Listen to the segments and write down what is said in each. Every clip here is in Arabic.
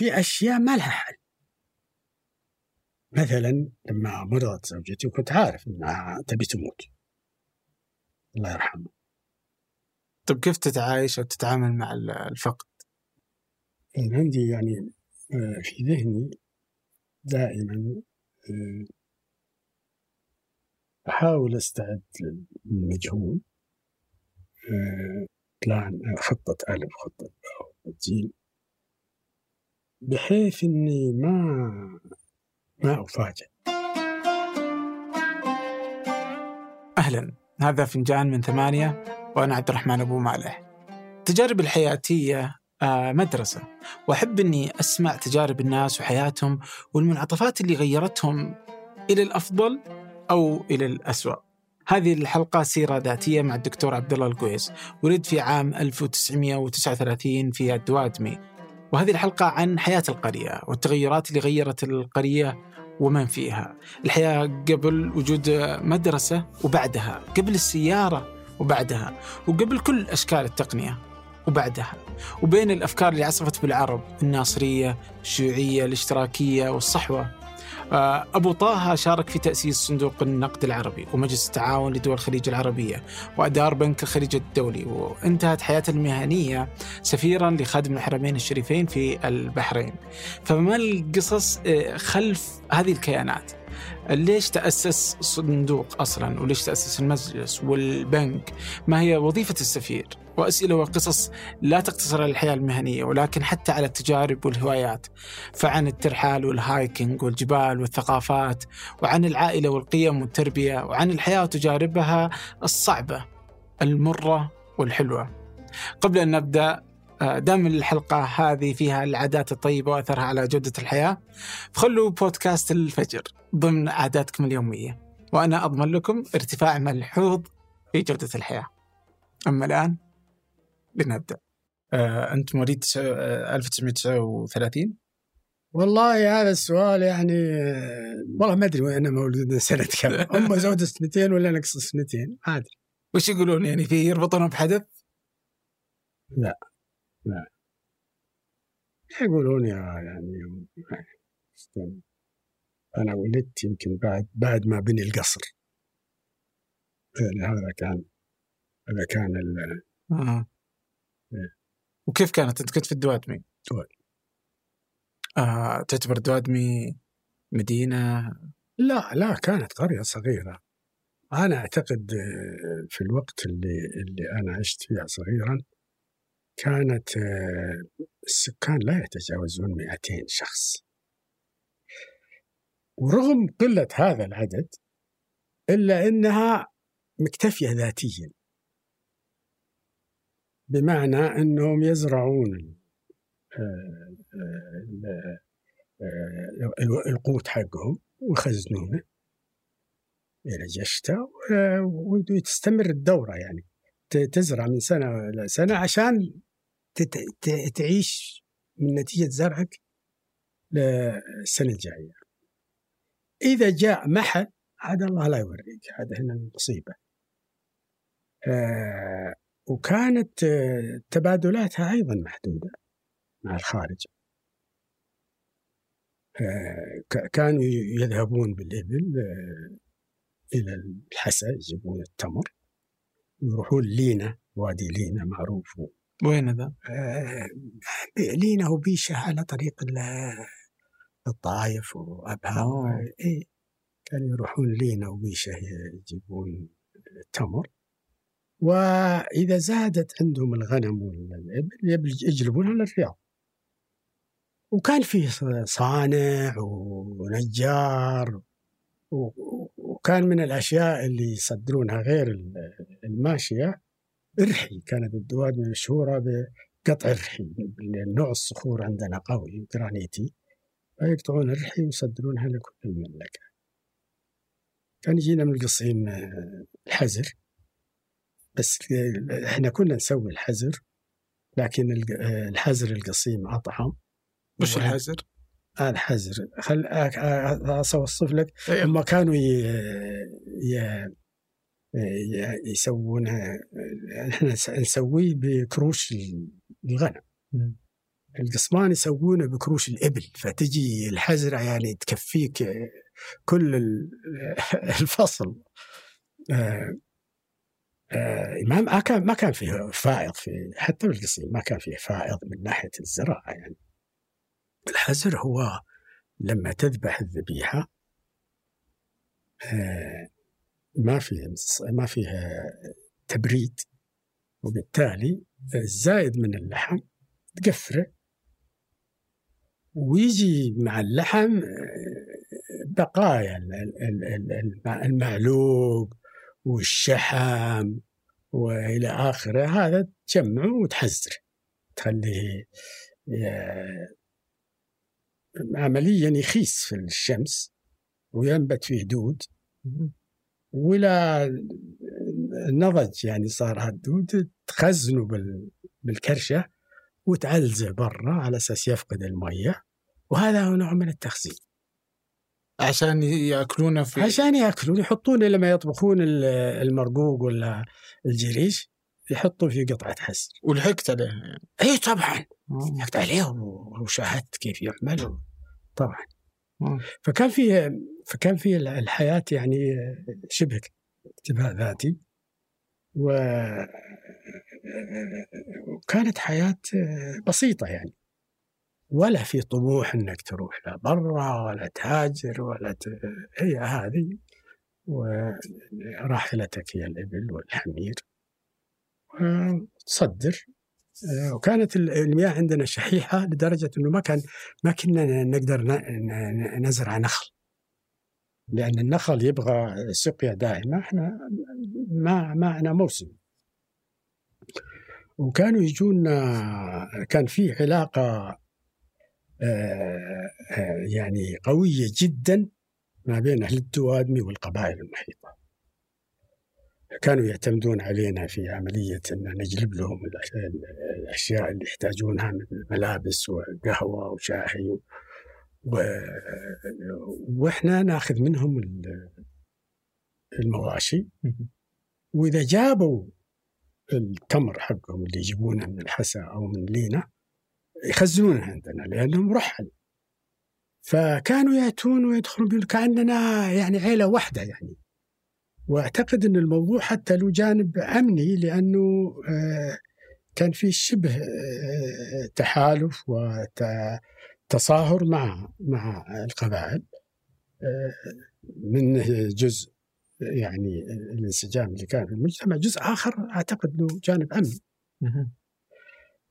في أشياء ما لها حل. مثلا لما مرضت زوجتي وكنت عارف إنها تبي تموت. الله يرحمه طيب كيف تتعايش أو تتعامل مع الفقد؟ كان عندي يعني آه، في ذهني دائما آه، أحاول أستعد للمجهول. بلان آه، خطة ألف خطة باء خطة جيم. بحيث إني ما ما أفاجئ أهلا. هذا فنجان من ثمانية وأنا عبد الرحمن أبو مالح. التجارب الحياتية آه، مدرسة. وأحب أني أسمع تجارب الناس وحياتهم والمنعطفات اللي غيرتهم إلى الأفضل أو إلى الأسوأ. هذه الحلقة سيرة ذاتية مع الدكتور عبد الله القويس ولد في عام 1939 في الدوادمي. وهذه الحلقة عن حياة القرية والتغيرات اللي غيرت القرية ومن فيها. الحياة قبل وجود مدرسة وبعدها قبل السيارة وبعدها وقبل كل أشكال التقنية وبعدها. وبين الأفكار اللي عصفت بالعرب الناصرية الشيوعية الاشتراكية والصحوة. أبو طه شارك في تأسيس صندوق النقد العربي ومجلس التعاون لدول الخليج العربية وأدار بنك الخليج الدولي وانتهت حياته المهنية سفيرا لخادم الحرمين الشريفين في البحرين. فما القصص آه، خلف هذه الكيانات؟ ليش تأسس صندوق أصلا وليش تأسس المجلس والبنك؟ ما هي وظيفة السفير؟ وأسئلة وقصص لا تقتصر على الحياة المهنية ولكن حتى على التجارب والهوايات فعن الترحال والهايكنج والجبال والثقافات وعن العائلة والقيم والتربية وعن الحياة وتجاربها الصعبة المرة والحلوة. قبل أن نبدأ آه، دام الحلقة هذه فيها العادات الطيبة وأثرها على جودة الحياة فخلوا بودكاست الفجر ضمن عاداتكم اليومية وأنا أضمن لكم ارتفاع ملحوظ في جودة الحياة. أما الآن لنبدأ. آه، أنت مواليد 1939 آه، والله هذا السؤال يعني والله ما أدري أنا مولود سنة كم. هم زود سنتين ولا نقص سنتين؟ ما أدري. وش يقولون يعني في يربطونه بحدث؟ لا لا. يقولون يا يعني أنا ولدت يمكن بعد بعد ما بني القصر. يعني هذا كان هذا كان ال آه. وكيف كانت؟ أنت كنت في الدوادمي؟ دوادمي آه تعتبر الدوادمي مدينة؟ لا لا كانت قرية صغيرة أنا أعتقد آه، في الوقت اللي اللي أنا عشت فيها صغيرا كانت آه، السكان لا يتجاوزون 200 شخص ورغم قلة هذا العدد إلا أنها مكتفية ذاتيا بمعنى أنهم يزرعون آه، آه، القوت حقهم ويخزنونه إلى جشته وتستمر الدورة يعني. تزرع من سنة لسنة عشان تعيش من نتيجة زرعك للسنة الجاية. إذا جاء محل عاد الله لا يوريك هذا هنا المصيبة آه وكانت آه تبادلاتها أيضا محدودة مع الخارج. آه كانوا يذهبون بالإبل آه إلى الحسا يجيبون التمر يروحون لينا وادي لينا معروف وين ذا؟ لينا وبيشة على طريق الطائف وأبها. اي كانوا يروحون لينا وبيشة يجيبون تمر وإذا زادت عندهم الغنم والابل يجلبونها للرياض وكان فيه صانع ونجار وكان من الأشياء اللي يصدرونها غير الماشية رحي. كانت الدواد مشهورة بقطع الرحي نوع الصخور عندنا قوي جرانيتي. فيقطعون الرحي ويصدرونها لكل المملكة. كان يجينا من القصيم آه، الحزر. بس إحنا كنا نسوي الحزر لكن آه، الحزر القصيم أطعم. وش الحزر؟ الحزر. خل اوصف لك. إيه. هم كانوا ي... ي... يسوونها إحنا نسويه بكروش الغنم. القصبان يسوونه بكروش الإبل. فتجي الحزرة يعني تكفيك كل ال- الفصل. آه، آه، ما ما كان ما كان فيه فائض في حتى بالقصيم ما كان فيه فائض من ناحية الزراعة يعني. الحزر هو لما تذبح الذبيحة آه، ما فيه ما فيه تبريد وبالتالي الزايد من اللحم تقفره ويجي مع اللحم آه، بقايا ال- والشحم وإلى آخره هذا تجمعه وتحزره تخليه ي- عمليا يخيس في الشمس وينبت فيه دود. ولا نضج يعني صار هالدود تخزنه بال- بالكرشة وتعلزه برا على أساس يفقد المية. وهذا هو نوع من التخزين. عشان ياكلونه في عشان يأكلون يحطون لما يطبخون ال- المرقوق ولا الجريش يحطوا فيه قطعة حسر ولحقت عليه. اي طبعا. حكت عليه وشاهدت كيف يعمل طبعا. آه. فكان فيه فكان فيه الحياة يعني شبه اكتفاء ذاتي. و وكانت حياة بسيطة يعني. ولا في طموح إنك تروح لا برا ولا تهاجر ولا ت... هي هذه وراحلتك هي الإبل والحمير. وتصدر آه، وكانت ال- المياه عندنا شحيحة لدرجة إنه ما كان ما كنا نقدر نزرع نخل. لأن النخل يبغى سقيا دائمة إحنا ما معنا موسم. وكانوا يجونا كان في علاقة يعني قوية جدا ما بين أهل الدوادمي والقبائل المحيطة. كانوا يعتمدون علينا في عملية أن نجلب لهم الأش- الأشياء اللي يحتاجونها من ملابس وقهوة وشاهي و... وإحنا ناخذ منهم ال- المواشي. وإذا جابوا التمر حقهم اللي يجيبونه من الحسا أو من لينا يخزنونه عندنا لأنهم رحل. فكانوا يأتون ويدخلون كأننا يعني عيلة واحدة يعني. وأعتقد إن الموضوع حتى له جانب أمني لأنه آه، كان في شبه آه، تحالف وتصاهر مع مع القبائل آه، من جزء يعني الانسجام اللي كان في المجتمع. جزء آخر أعتقد له جانب أمني.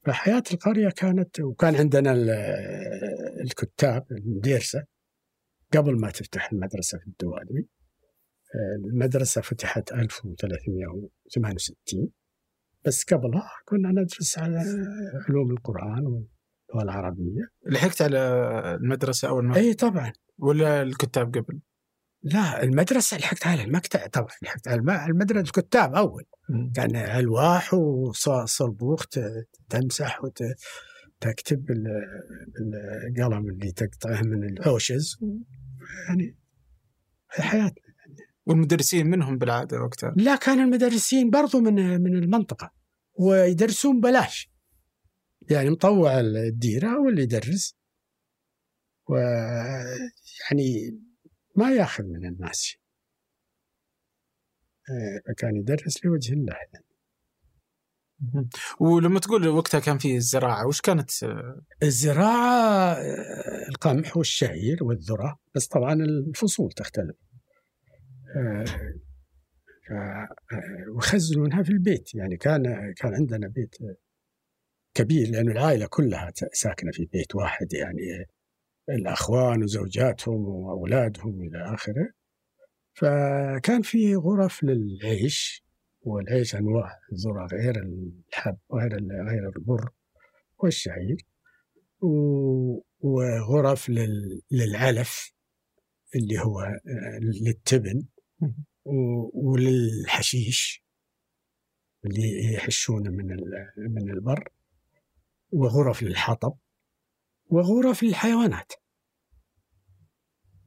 فحياة القرية كانت وكان عندنا ال- الكتاب المديرسة قبل ما تفتح المدرسة في الدوادمي. المدرسة فتحت 1368 بس قبلها كنا ندرس على علوم القرآن واللغة العربية لحقت على المدرسة أول ما أي طبعا. ولا الكتاب قبل؟ لا المدرسة لحقت على المكتب طبعا لحقت على الم- المدرسة الكتاب أول. كان ألواح وصلبوخ تمسح وتكتب بالقلم اللي تقطعه من العوشز يعني حياتنا والمدرسين منهم بالعادة وقتها؟ لا كان المدرسين برضو من من المنطقة ويدرسون بلاش. يعني مطوع الديرة هو اللي يدرس ويعني ما ياخذ من الناس. آه، فكان يدرس لوجه الله. يعني. ولما تقول وقتها كان في الزراعة وش كانت؟ آه، الزراعة آه، القمح والشعير والذرة بس طبعا الفصول تختلف. آه، آه، ويخزنونها في البيت. يعني كان كان عندنا بيت كبير لأن العائلة كلها ساكنة في بيت واحد. يعني الأخوان وزوجاتهم وأولادهم إلى آخره. فكان في غرف للعيش والعيش أنواع الذرة غير الحب غير غير البر والشعير. وغرف لل- للعلف اللي هو للتبن وللحشيش اللي يحشونه من من البر. وغرف للحطب. وغرف للحيوانات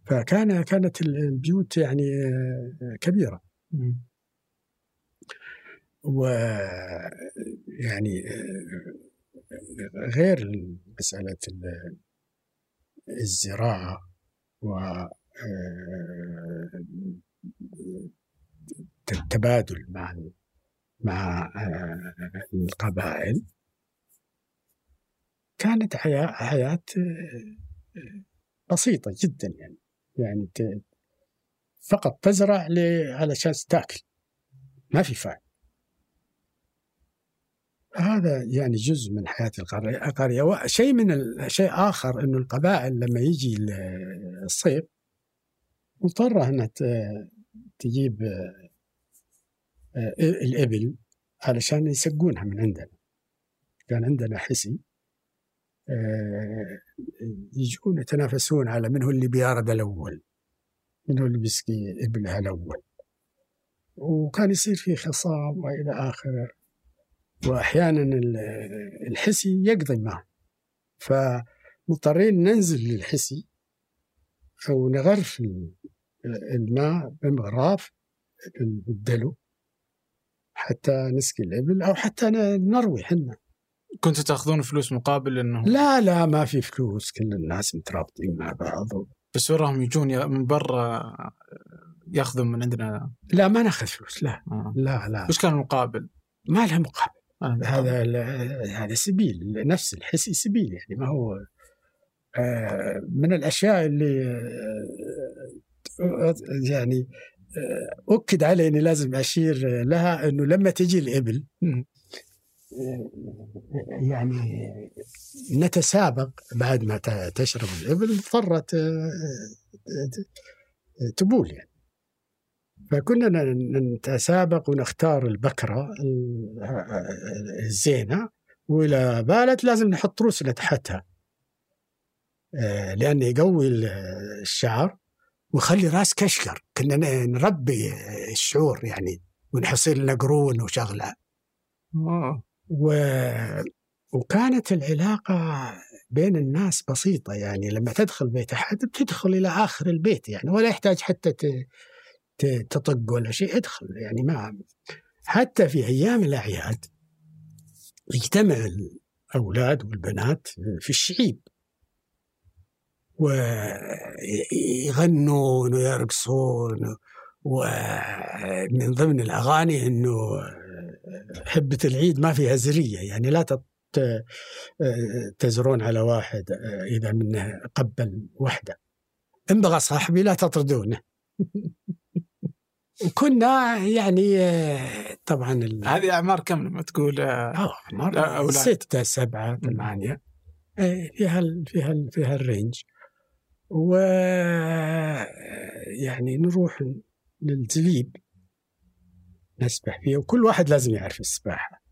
فكان كانت البيوت يعني آه، كبيرة. و يعني آه، غير مسألة ال- الزراعة و آه، التبادل مع مع القبائل. كانت حياة حياة بسيطة جدا يعني. يعني فقط تزرع ل- علشان تأكل. ما في فائدة هذا يعني جزء من حياة القرية وشيء من شيء آخر أنه القبائل لما يجي ال- الصيف مضطرة أنها تجيب آه، آه، الإبل علشان يسقونها من عندنا. كان عندنا حسي. يجون يتنافسون على من هو اللي بيارد الأول من هو اللي بيسقي إبلها الأول. وكان يصير في خصام وإلى آخره. وأحيانا ال- الحسي يقضي معه. فمضطرين ننزل للحسي أو نغرف ال- الماء بمغراف بالدلو حتى نسقي الإبل أو حتى نروي حنا. كنتوا تاخذون فلوس مقابل انه لا لا ما في فلوس كل الناس مترابطين مع بعض بس وراهم يجون من برا ياخذون من عندنا لا ما ناخذ فلوس لا آه. لا لا وش كان المقابل؟ ما لها مقابل آه. هذا هذا سبيل نفس الحسي سبيل يعني ما هو آه، من الأشياء اللي آه، يعني آه، اكد علي إني لازم أشير لها إنه لما تجي الإبل. يعني نتسابق بعد ما تشرب الإبل اضطرت آه، ت- تبول يعني. فكنا نتسابق ونختار البكرة ال- الزينة واذا بالت لازم نحط روسنا تحتها آه، لأنه يقوي ال- الشعر ويخلي راس كشكر. كنا نربي الشعور يعني ونحصل لنا قرون وشغلة. آه. و... وكانت العلاقة بين الناس بسيطة يعني. لما تدخل بيت أحد بتدخل إلى آخر البيت يعني ولا يحتاج حتى ت... ت... تطق ولا شيء ادخل يعني ما حتى في أيام الأعياد يجتمع الأولاد والبنات في الشعيب. ويغنون ويرقصون ومن ضمن الأغاني أنه حبة العيد ما فيها زرية يعني لا تت- تزرون على واحد إذا منه قبل وحدة. إن بغى صاحبي لا تطردونه. وكنا يعني طبعا ال- هذه أعمار كم لما تقول آه، آه، لا، أولاد. ستة سبعة ثمانية فيها ال- فيها ال- فيها الرينج و يعني نروح للزليب نسبح فيه وكل واحد لازم يعرف السباحة.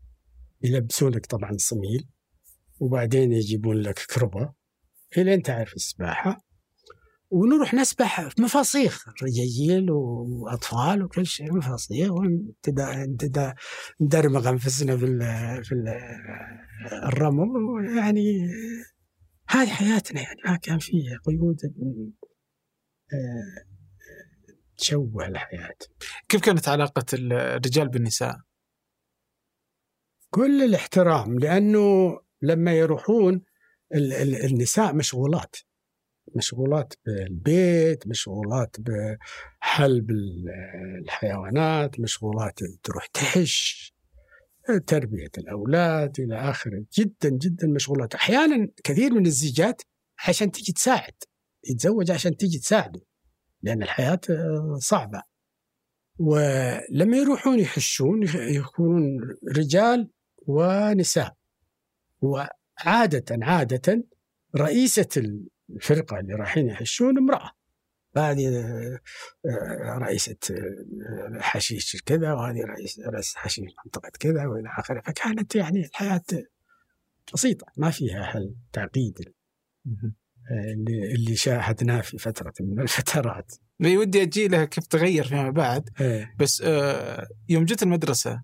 يلبسونك طبعا صميل وبعدين يجيبون لك كربة إلين تعرف السباحة. ونروح نسبح في مفاصيخ رجاجيل وأطفال وكل شيء مفاصيخ. ندرمغ انفسنا في في ال- الرمل. يعني هذه حياتنا يعني. ما كان فيها قيود آه، تشوه الحياة. كيف كانت علاقة الرجال بالنساء؟ كل الاحترام لأنه لما يروحون ال- ال- النساء مشغولات. مشغولات بالبيت مشغولات بحلب ال- الحيوانات مشغولات تروح تحش تربية الأولاد إلى آخره. جدا جدا مشغولات. أحيانا كثير من الزيجات عشان تيجي تساعد. يتزوج عشان تيجي تساعده. لأن الحياة آه، صعبة. ولما يروحون يحشون يكونون رجال ونساء. وعادة عادة رئيسة الفرقة اللي رايحين يحشون امرأة. هذه آه، آه، رئيسة حشيش كذا وهذه رئيس رئيس حشيش منطقة كذا وإلى آخره. فكانت يعني الحياة بسيطة ما فيها هالتعقيد. اللي اللي شاهدناه في فترة من الفترات ودي أجي لها كيف تغير فيما بعد إيه. بس آه، يوم جيت المدرسة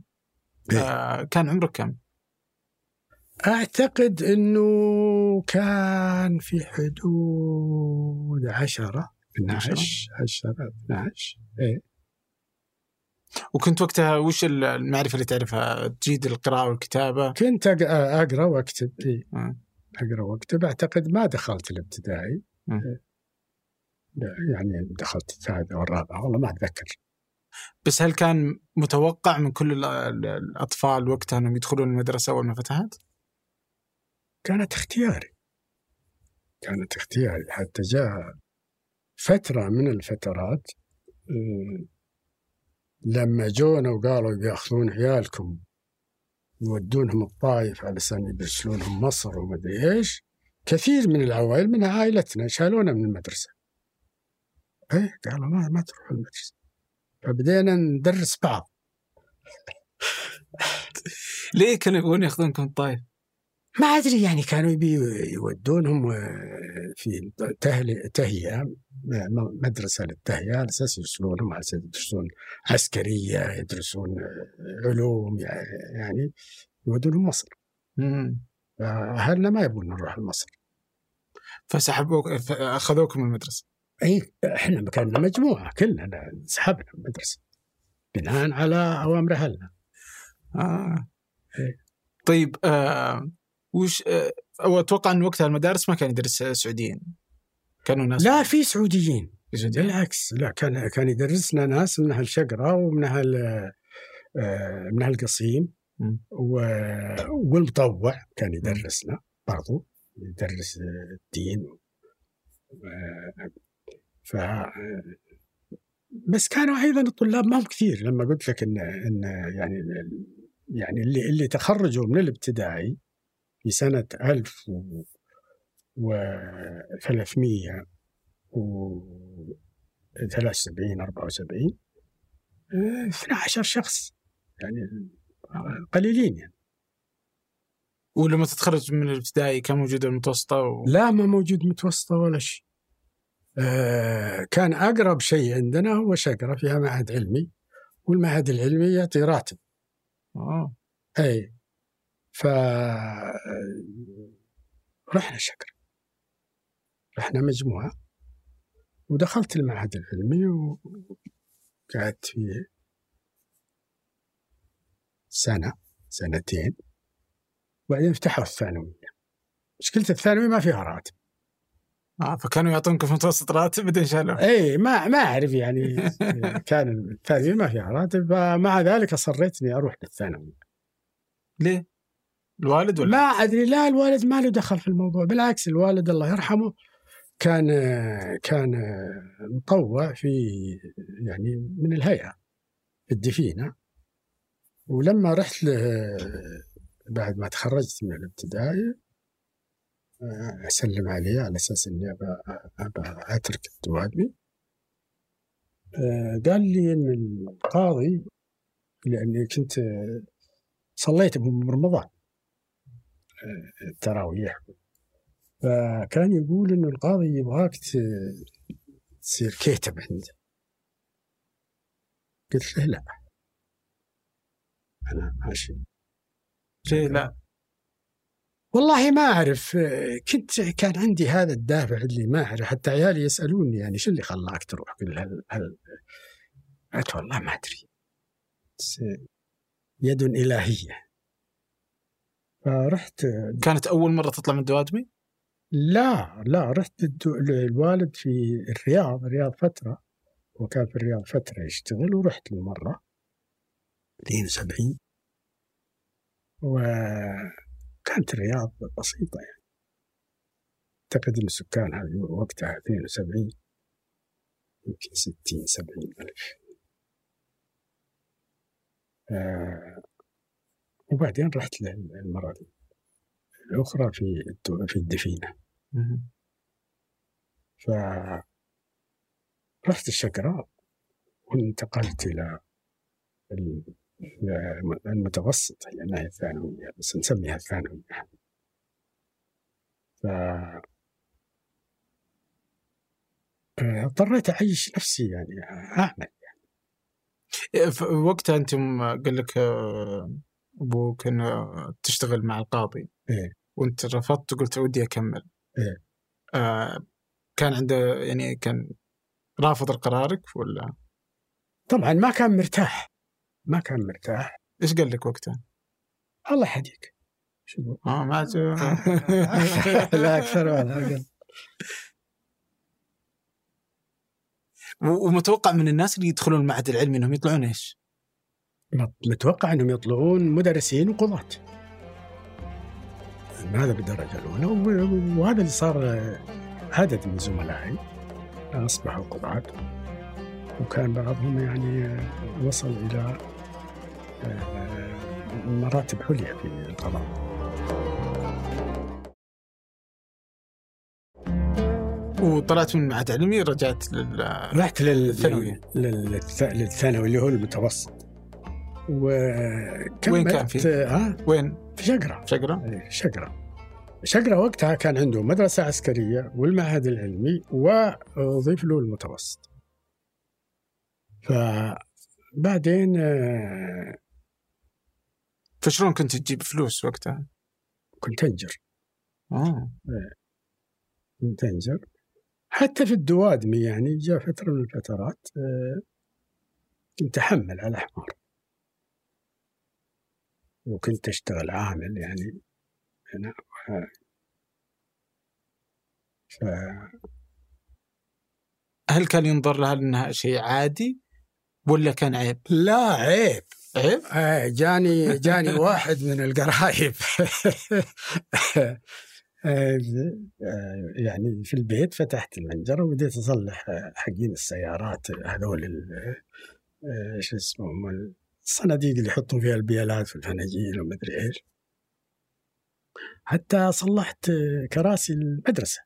آه، كان عمرك كم؟ أعتقد أنه كان في حدود عشرة 12 10 12 إيه وكنت وقتها وش المعرفة اللي تعرفها؟ تجيد القراءة والكتابة؟ كنت أقرأ وأكتب إي. مم. أقرأ وأكتب. أعتقد ما دخلت الابتدائي. لا، يعني دخلت الثالثه والرابعه والله ما أتذكر. بس هل كان متوقع من كل ال- ال- الأطفال وقتها إنهم يدخلون المدرسة أول ما فتحت؟ كانت اختياري. كانت اختياري. حتى جاء فترة من الفترات آه، لما جونا وقالوا بياخذون عيالكم يودونهم الطائف علشان يرسلونهم مصر ومدري إيش. كثير من العوائل من عائلتنا شالونا من المدرسة. إيه قالوا ما ما تروحوا المدرسة. فبدينا ندرس بعض. ليه كانوا يبغون ياخذونكم الطائف؟ ما أدري يعني كانوا يبي يودونهم آه، في تهيئة م- مدرسة للتهيئة على أساس يرسلونهم على أساس يدرسون عسكرية يدرسون آه، علوم يعني يودونهم مصر. اهلنا ما يبون نروح لمصر فسحبوك أخذوكم من المدرسة إي إحنا كنا مجموعة كلنا انسحبنا من المدرسة بناء على أوامر أهلنا آه. إيه. طيب آه وش آه أو أتوقع إن وقتها المدارس ما كان يدرس سعوديين. كانوا ناس لا في سعوديين. سعوديين. بالعكس لا كان كان يدرسنا ناس من أهل شقرة ومن أهل آه، من أهل القصيم والمطوع كان يدرسنا برضو يدرس الدين. آه، ف بس كانوا أيضا الطلاب ما هم كثير. لما قلت لك إن إن يعني يعني اللي اللي تخرجوا من الابتدائي في سنة 1300 و 73 74 آه، 12 شخص يعني قليلين يعني. ولما تتخرج من الابتدائي كان موجود المتوسطة و... لا ما موجود متوسطة ولا شيء. آه كان أقرب شيء عندنا هو شقرة فيها معهد علمي والمعهد العلمي يعطي راتب. آه. أي. ف رحنا شقرة رحنا مجموعة ودخلت المعهد العلمي وقعدت فيه سنة سنتين. وبعدين فتحوا الثانوية. مشكلة الثانوي ما فيها راتب. آه فكانوا يعطونك في متوسط راتب بعدين شالوه اي ما ما أعرف يعني. كان الثانوي ما فيها راتب مع ذلك اصريت اني أروح للثانوي ليه؟ الوالد ولا؟ ما أدري. لا الوالد ما له دخل في الموضوع. بالعكس الوالد الله يرحمه كان كان مطوع في يعني من الهيئة في الدفينة. ولما رحت له بعد ما تخرجت من الابتدائي أسلم عليه على أساس إني ابى أترك آه، قال لي إن القاضي لأني كنت صليت برمضان آه، التراويح. فكان يقول إنه القاضي يبغاك تصير كيتب عنده. قلت له لا. أنا ماشي. ليه لا؟ والله ما أعرف. كنت كان عندي هذا الدافع اللي ما أعرف. حتى عيالي يسألوني يعني شو اللي خلاك تروح؟ قل هل هل قلت والله ما أدري. يد إلهية. فرحت. كانت أول مرة تطلع من الدوادمي؟ لا لا رحت الدو- الوالد في الرياض الرياض فترة. وكان في الرياض فترة يشتغل ورحت له مرة. 72 وكانت الرياض بسيطة يعني. أعتقد إن سكانها وقتها 72 يمكن 60 70 ألف. آه. وبعدين رحت للمرة دي الأخرى في في الدفينة. ف رحت الشقراء وانتقلت إلى ال- المتوسط لأنها الثانوية بس نسميها الثانوية. ف آه، اضطريت أعيش نفسي يعني أعمل ف- وقتها أنتم قال لك أبوك إنه تشتغل مع القاضي إيه. وأنت رفضت وقلت ودي أكمل إيه. آه كان عنده يعني كان رافض قرارك ولا طبعا ما كان مرتاح ما كان مرتاح إيش قال لك وقتها؟ الله يهديك شو؟ آه ما لا أكثر ولا أقل ومتوقع من الناس اللي يدخلون المعهد العلمي إنهم يطلعون إيش؟ متوقع أنهم يطلعون مدرسين وقضاة. هذا بالدرجة الأولى؟ وهذا اللي صار عدد من زملائي. أصبحوا قضاة. وكان بعضهم يعني وصل إلى آه، مراتب عليا في القضاء وطلعت من المعهد العلمي رجعت لل رحت لل- الثانوي. لل- للث- للثانوي اللي هو المتوسط. وكملت وين كان فيه؟ ها وين؟ في شقرة شقرة؟ إيه، شقرة شقرة وقتها كان عنده مدرسة عسكرية والمعهد العلمي وأضيف له المتوسط فبعدين آه، فشلون كنت تجيب فلوس وقتها؟ كنت أنجر آه كنت أنجر حتى في الدوادمي يعني جاء فترة من الفترات آه، كنت أحمل على حمار وكنت أشتغل عامل يعني هنا ف هل كان ينظر لها إنها شيء عادي ولا كان عيب؟ لا عيب عيب؟ آه، جاني جاني واحد من القرايب آه، يعني في البيت فتحت المنجرة وبديت أصلح آه، حقين السيارات هذول آه، شو اسمهم الصناديق اللي يحطون فيها البيالات والفناجيل ومدري إيش. حتى صلحت كراسي المدرسة.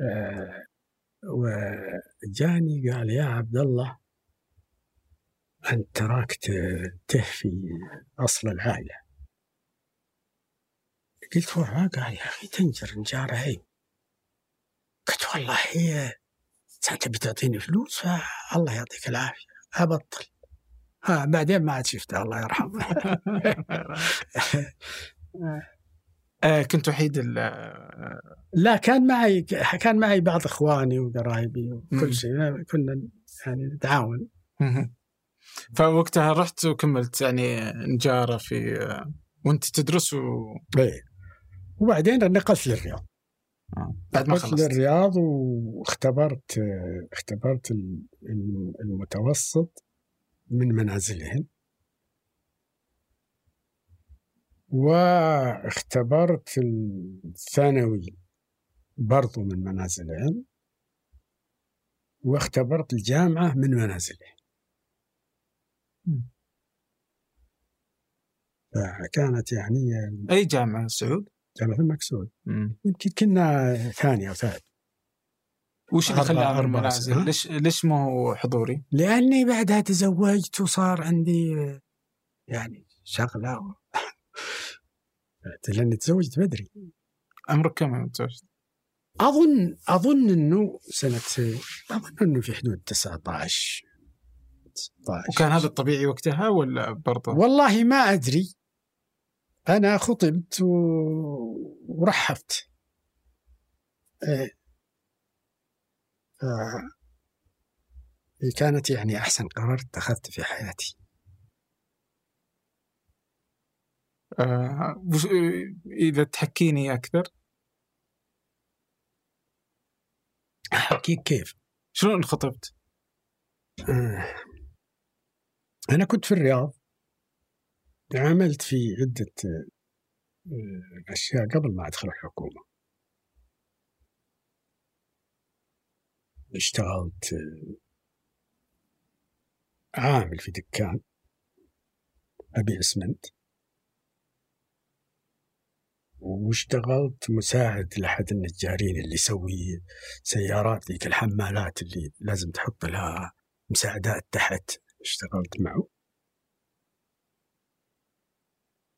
آه، وجاني قال يا عبد الله أنت تراك تهفي أصل العائلة. قلت وما قال يا أخي تنجر نجارة هي قلت والله هي أنت بتعطيني فلوس؟ فالله يعطيك العافية. أبطل. ها بعدين ما عاد شفتها الله يرحمه آه كنت وحيد ال- آه، لا كان معي كان معي بعض إخواني وقرايبي. وكل شيء كنا يعني نتعاون. فوقتها رحت وكملت يعني نجارة في آه، وأنت تدرس و... إيه. وبعدين نقلت للرياض بعد ما خلصت للرياض واختبرت اختبرت ال- ال- المتوسط من منازلهم واختبرت الثانوي برضو من منازلهم واختبرت الجامعة من منازلهم. فكانت يعني أي جامعة سعود؟ جامعة المكسود. يمكن كنا ثاني أو ثالث وش اللي أربعة- خلاها من أربعة المنازل؟ سنة. ليش ليش ما هو حضوري؟ لأني بعدها تزوجت وصار عندي يعني شغلة و... لأني تزوجت بدري عمرك كم تزوجت؟ أظن أظن أنه سنة أظن أنه في حدود 19 19 وكان هذا الطبيعي وقتها ولا برضه؟ والله ما أدري أنا خطبت و... ورحبت إيه. آه. هي كانت يعني أحسن قرار اتخذته في حياتي آه آه، إذا تحكيني أكثر أحكيك كيف شلون خطبت؟ آه. أنا كنت في الرياض عملت في عدة آه، أشياء قبل ما أدخل الحكومة اشتغلت عامل في دكان أبيع اسمنت واشتغلت مساعد لأحد النجارين اللي يسوي سيارات ذيك الحمالات اللي لازم تحط لها مساعدات تحت. اشتغلت معه.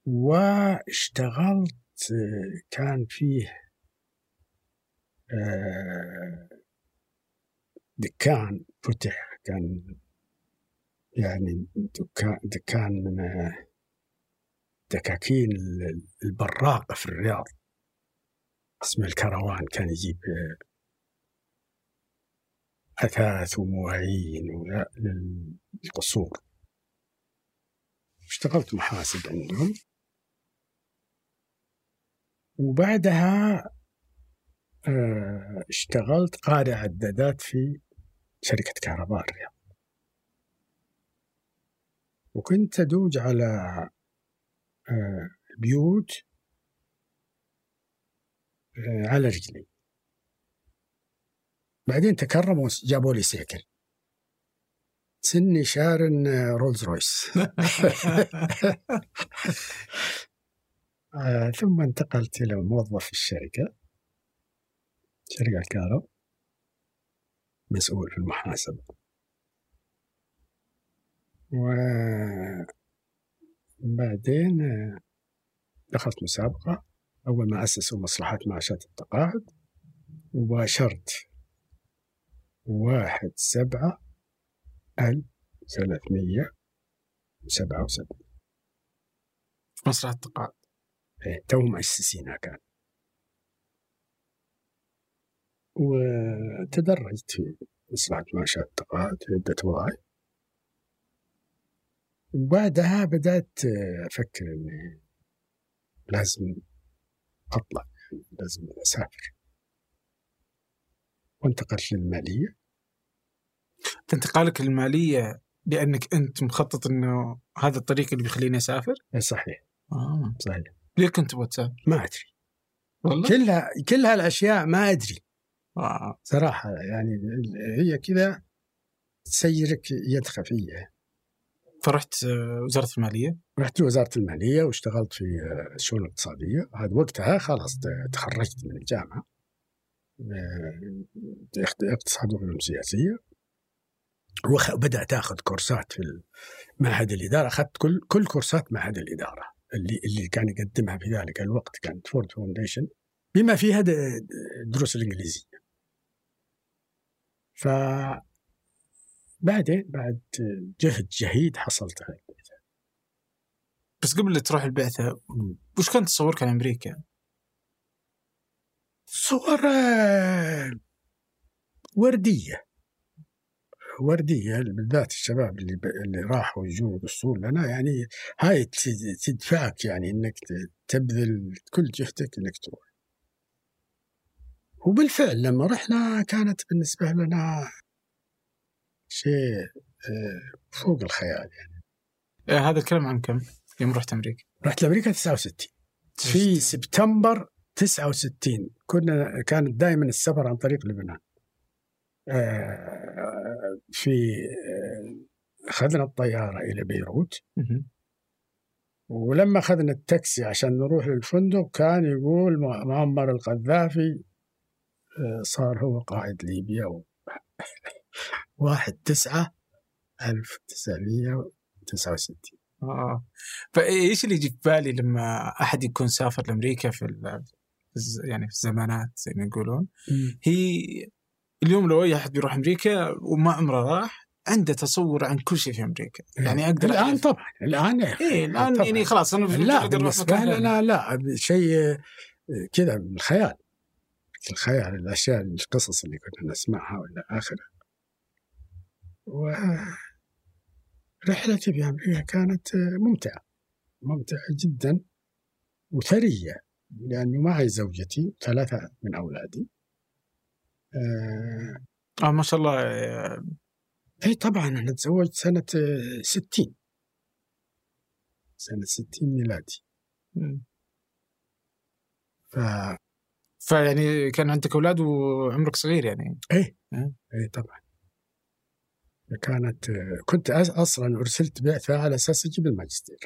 واشتغلت آه، كان فيه آه، دكان فتح كان يعني دكان دكان من دكاكين ال- البراقة في الرياض. اسمه الكروان كان يجيب أثاث ومواعين للقصور. اشتغلت محاسب عندهم. وبعدها آه، اشتغلت قارئ عدادات في شركة كهرباء الرياض. وكنت أدوج على آه، بيوت آه، على رجلي. بعدين تكرموا جابوا لي سيكل. سني شارن رولز رويس. آه ثم انتقلت إلى موظف الشركة شركة الكهرباء. مسؤول في المحاسبة. وبعدين دخلت مسابقة. أول ما أسسوا مصلحة معاشات التقاعد وباشرت واحد سبعة ألف ثلاثمية وسبعة وسبعين. مصلحة التقاعد. إيه تو مؤسسينها كان وتدرجت معاشات التقاعد في عدة وظائف وبعدها بدأت أفكر إني لازم أطلع لازم أسافر وانتقلت للمالية انتقالك للمالية لأنك أنت مخطط أنه هذا الطريق اللي بيخليني أسافر؟ إيه صحيح آه. صحيح ليه كنت تبغى تسافر؟ ما أدري والله؟ كلها كل هالأشياء ما أدري آه. صراحة يعني هي كذا تسيرك يد خفية فرحت آه، وزارة المالية؟ رحت وزارة المالية واشتغلت في آه، الشؤون الاقتصادية. هذا وقتها خلاص تخرجت من الجامعة. اقتصاد وعلوم سياسية. وبدأت آخذ كورسات في معهد الإدارة. أخذت كل كل كورسات معهد الإدارة. اللي اللي كان يقدمها في ذلك الوقت كانت فورد فاونديشن بما فيها دروس الإنجليزية. ف بعدين بعد جهد جهيد حصلت على البعثة. بس قبل لا تروح البعثة وش كان تصورك عن أمريكا؟ صور آه، وردية. وردية بالذات الشباب اللي ب... اللي راحوا يجوا يقصون لنا يعني هاي تدفعك يعني إنك تبذل كل جهدك إنك تروح. وبالفعل لما رحنا كانت بالنسبة لنا شيء آه، فوق الخيال يعني آه هذا الكلام عن كم؟ يوم رحت أمريكا؟ رحت لأمريكا 69 في سبتمبر 69 كنا كانت دائما السفر عن طريق لبنان آه، في آه، أخذنا الطيارة إلى بيروت. ولما أخذنا التاكسي عشان نروح للفندق كان يقول مع- معمر القذافي آه، صار هو قائد ليبيا. واحد تسعة ألف تسعمية وتسعة وستين آه. فإيش اللي يجي في بالي لما أحد يكون سافر لأمريكا في يعني في الزمانات زي ما يقولون هي اليوم لو أي أحد بيروح أمريكا وما عمره راح عنده تصور عن كل شيء في أمريكا يعني أقدر الآن أعرف- طبعا الآن إيه الآن طبعاً. يعني خلاص أنا لا ثاني. لنا لا شيء كذا من الخيال الخيال الأشياء القصص اللي كنا نسمعها وإلى آخره. ورحلتي في أمريكا كانت آه، ممتعة ممتعة جدا وثرية لأنه معي زوجتي ثلاثة من أولادي. آه، آه ما شاء الله. آه، إي طبعا أنا تزوجت سنة آه، 60 سنة 60 ميلادي. ف فيعني كان عندك أولاد وعمرك صغير يعني. إيه. إيه طبعا. كانت كنت أصلا أرسلت بعثة على أساس أجيب الماجستير.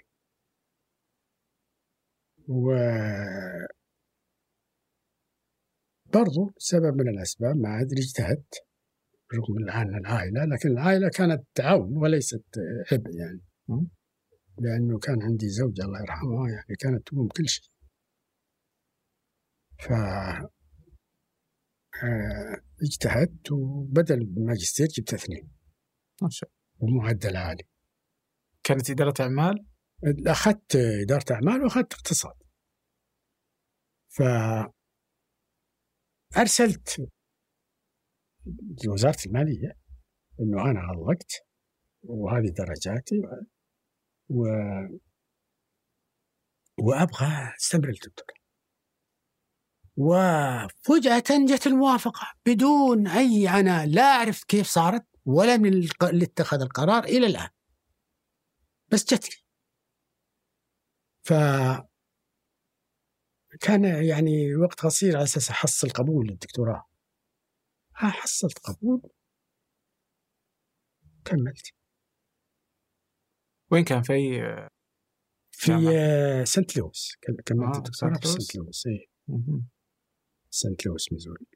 و برضو سبب من الأسباب ما أدري اجتهدت رغم الان العائلة لكن العائلة كانت تعاون وليست عبء يعني. لأنه كان عندي زوجه الله يرحمها يعني كانت تقوم كل شيء. ف آه، اجتهدت وبدل الماجستير جبت اثنين. ما شاء ومعدل عالي. الله كانت إدارة أعمال؟ أخذت إدارة أعمال وأخذت اقتصاد. ف أرسلت لوزارة المالية إنه أنا غلقت وهذه درجاتي و وأبغى أستمر الدكتوراه وفجأة جت الموافقة بدون أي عناء لا أعرف كيف صارت ولا من اللي اتخذ القرار إلى الآن. بس جت لي. ف كان يعني وقت قصير على أساس أحصل قبول للدكتوراه. حصلت قبول. كملت. وين كان؟ في في سنت لويس. كملت آه الدكتوراه في سنت لويس. اي سنت لويس ميزوري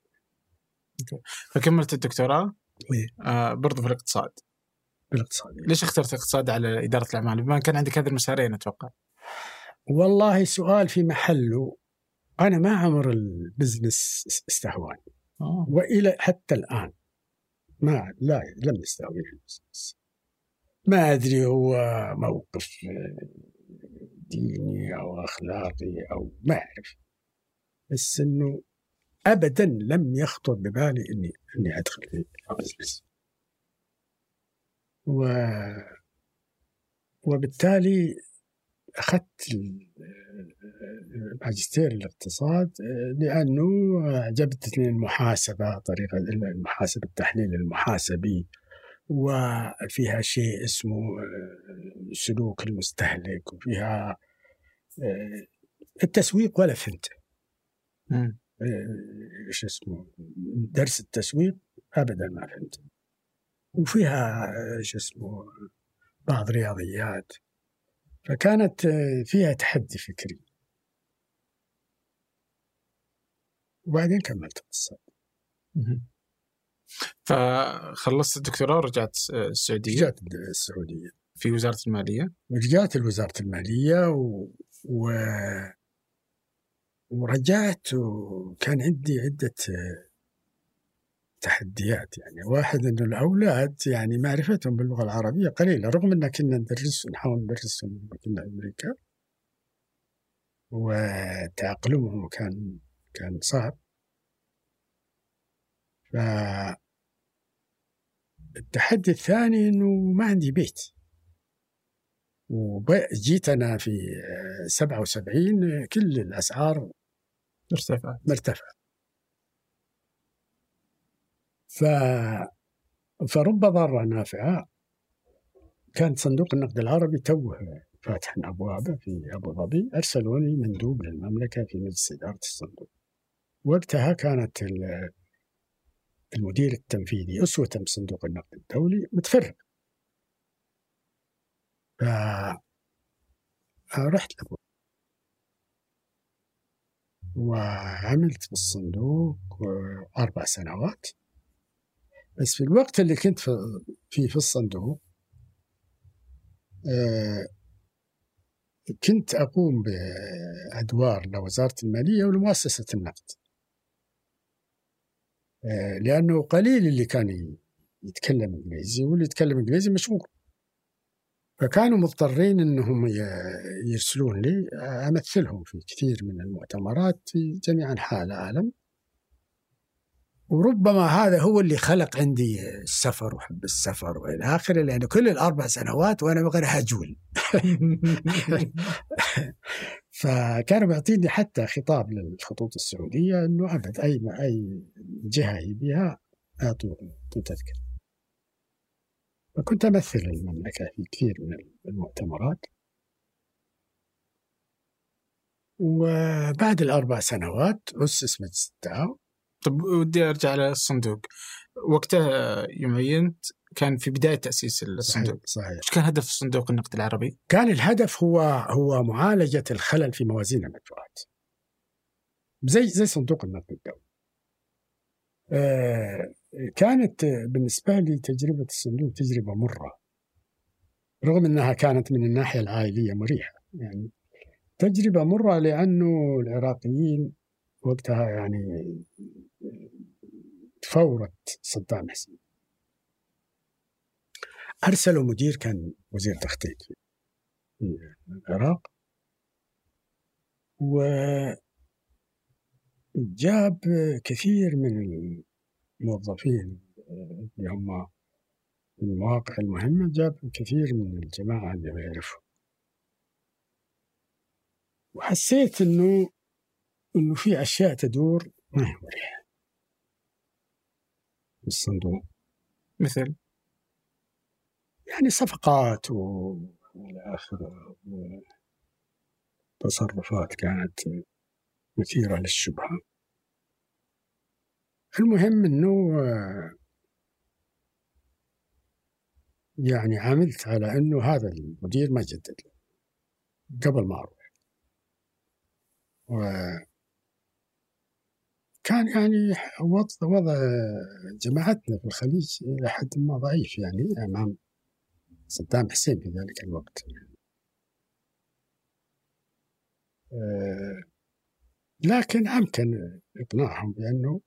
فكملت الدكتوراه؟ إيه. آه برضو في الاقتصاد. بالاقتصاد ليش اخترت الاقتصاد على إدارة الأعمال؟ بما كان عندك هذه المسارين أتوقع. والله سؤال في محله. أنا ما عمر ال business استهواني. آه. وإلى حتى الآن ما لا لم يستهويني ال business. ما أدري هو موقف ديني أو أخلاقي أو ما أعرف. بس إنه ابدا لم يخطر ببالي اني إني أدخل في ال business و وبالتالي أخذت ماجستير الاقتصاد لأنه عجبتني المحاسبة طريقة المحاسبة التحليل المحاسبي وفيها شيء اسمه سلوك المستهلك وفيها التسويق ولا فهمته إيش اسمه درس التسويق ابدا ما فهمته وفيها إيش اسمه بعض رياضيات. فكانت فيها تحدي فكري. وبعدين كملت اقتصاد. فخلصت الدكتوراه ورجعت السعودية؟ رجعت السعودية. في وزارة المالية؟ رجعت لوزاره المالية و... و... ورجعت وكان عندي عدة تحديات. يعني واحد إنه الأولاد يعني معرفتهم باللغة العربية قليلة رغم إن كنا ندرس نحاول ندرسهم كنا في أمريكا. وتأقلمهم كان كان صعب. ف التحدي الثاني إنه ما عندي بيت. وجيت أنا في 77 كل الأسعار مرتفعه مرتفعه ف فرب ضارة نافعة. كان صندوق النقد العربي توه فاتح أبوابه في أبو ظبي أرسلوني مندوب للمملكة في مجلس إدارة الصندوق. وقتها كانت المدير التنفيذي أسوة بصندوق النقد الدولي متفرق ف رحت وعملت بالصندوق أربع سنوات. بس في الوقت اللي كنت فيه في الصندوق آه، كنت أقوم بأدوار لوزارة المالية ولمؤسسة النقد. آه، لأنه قليل اللي كان يتكلم إنجليزي واللي يتكلم إنجليزي مشهور. فكانوا مضطرين أنهم يرسلون لي أمثلهم في كثير من المؤتمرات في جميع أنحاء العالم. وربما هذا هو اللي خلق عندي السفر وحب السفر وإلى آخره لأنه كل الأربع سنوات وأنا بغير هجول فكانوا بيعطيني حتى خطاب للخطوط السعودية إنه أبد أي أي جهة يبيها اعطوا تذكر فكنت أمثل المملكة في كثير من المؤتمرات. وبعد الأربع سنوات أسس مجلس التعاون طب ودي أرجع للصندوق وقتها يوم عينت كان في بداية تأسيس الصندوق. صحيح. إيش كان هدف الصندوق النقد العربي؟ كان الهدف هو هو معالجة الخلل في موازين المدفوعات زي زي صندوق النقد الدولي. آه كانت بالنسبة لي تجربة الصندوق تجربة مرة رغم إنها كانت من الناحية العائلية مريحة يعني تجربة مرة لأنه العراقيين وقتها يعني فورة صدام حسين. أرسلوا مدير كان وزير تخطيط في العراق وجاب كثير من الموظفين اللي هم في المواقع المهمة جاب كثير من الجماعة اللي يعرفوا وحسيت إنه إنه في أشياء تدور ما هي مريحة. في الصندوق. مثل؟ يعني صفقات و إلى آخره. تصرفات كانت مثيرة للشبهة. المهم إنه يعني عملت على إنه هذا المدير ما جدد له قبل ما أروح. و كان يعني وضع وضع جماعتنا في الخليج إلى حد ما ضعيف يعني أمام صدام حسين في ذلك الوقت. آه، لكن أمكن إقناعهم بأنه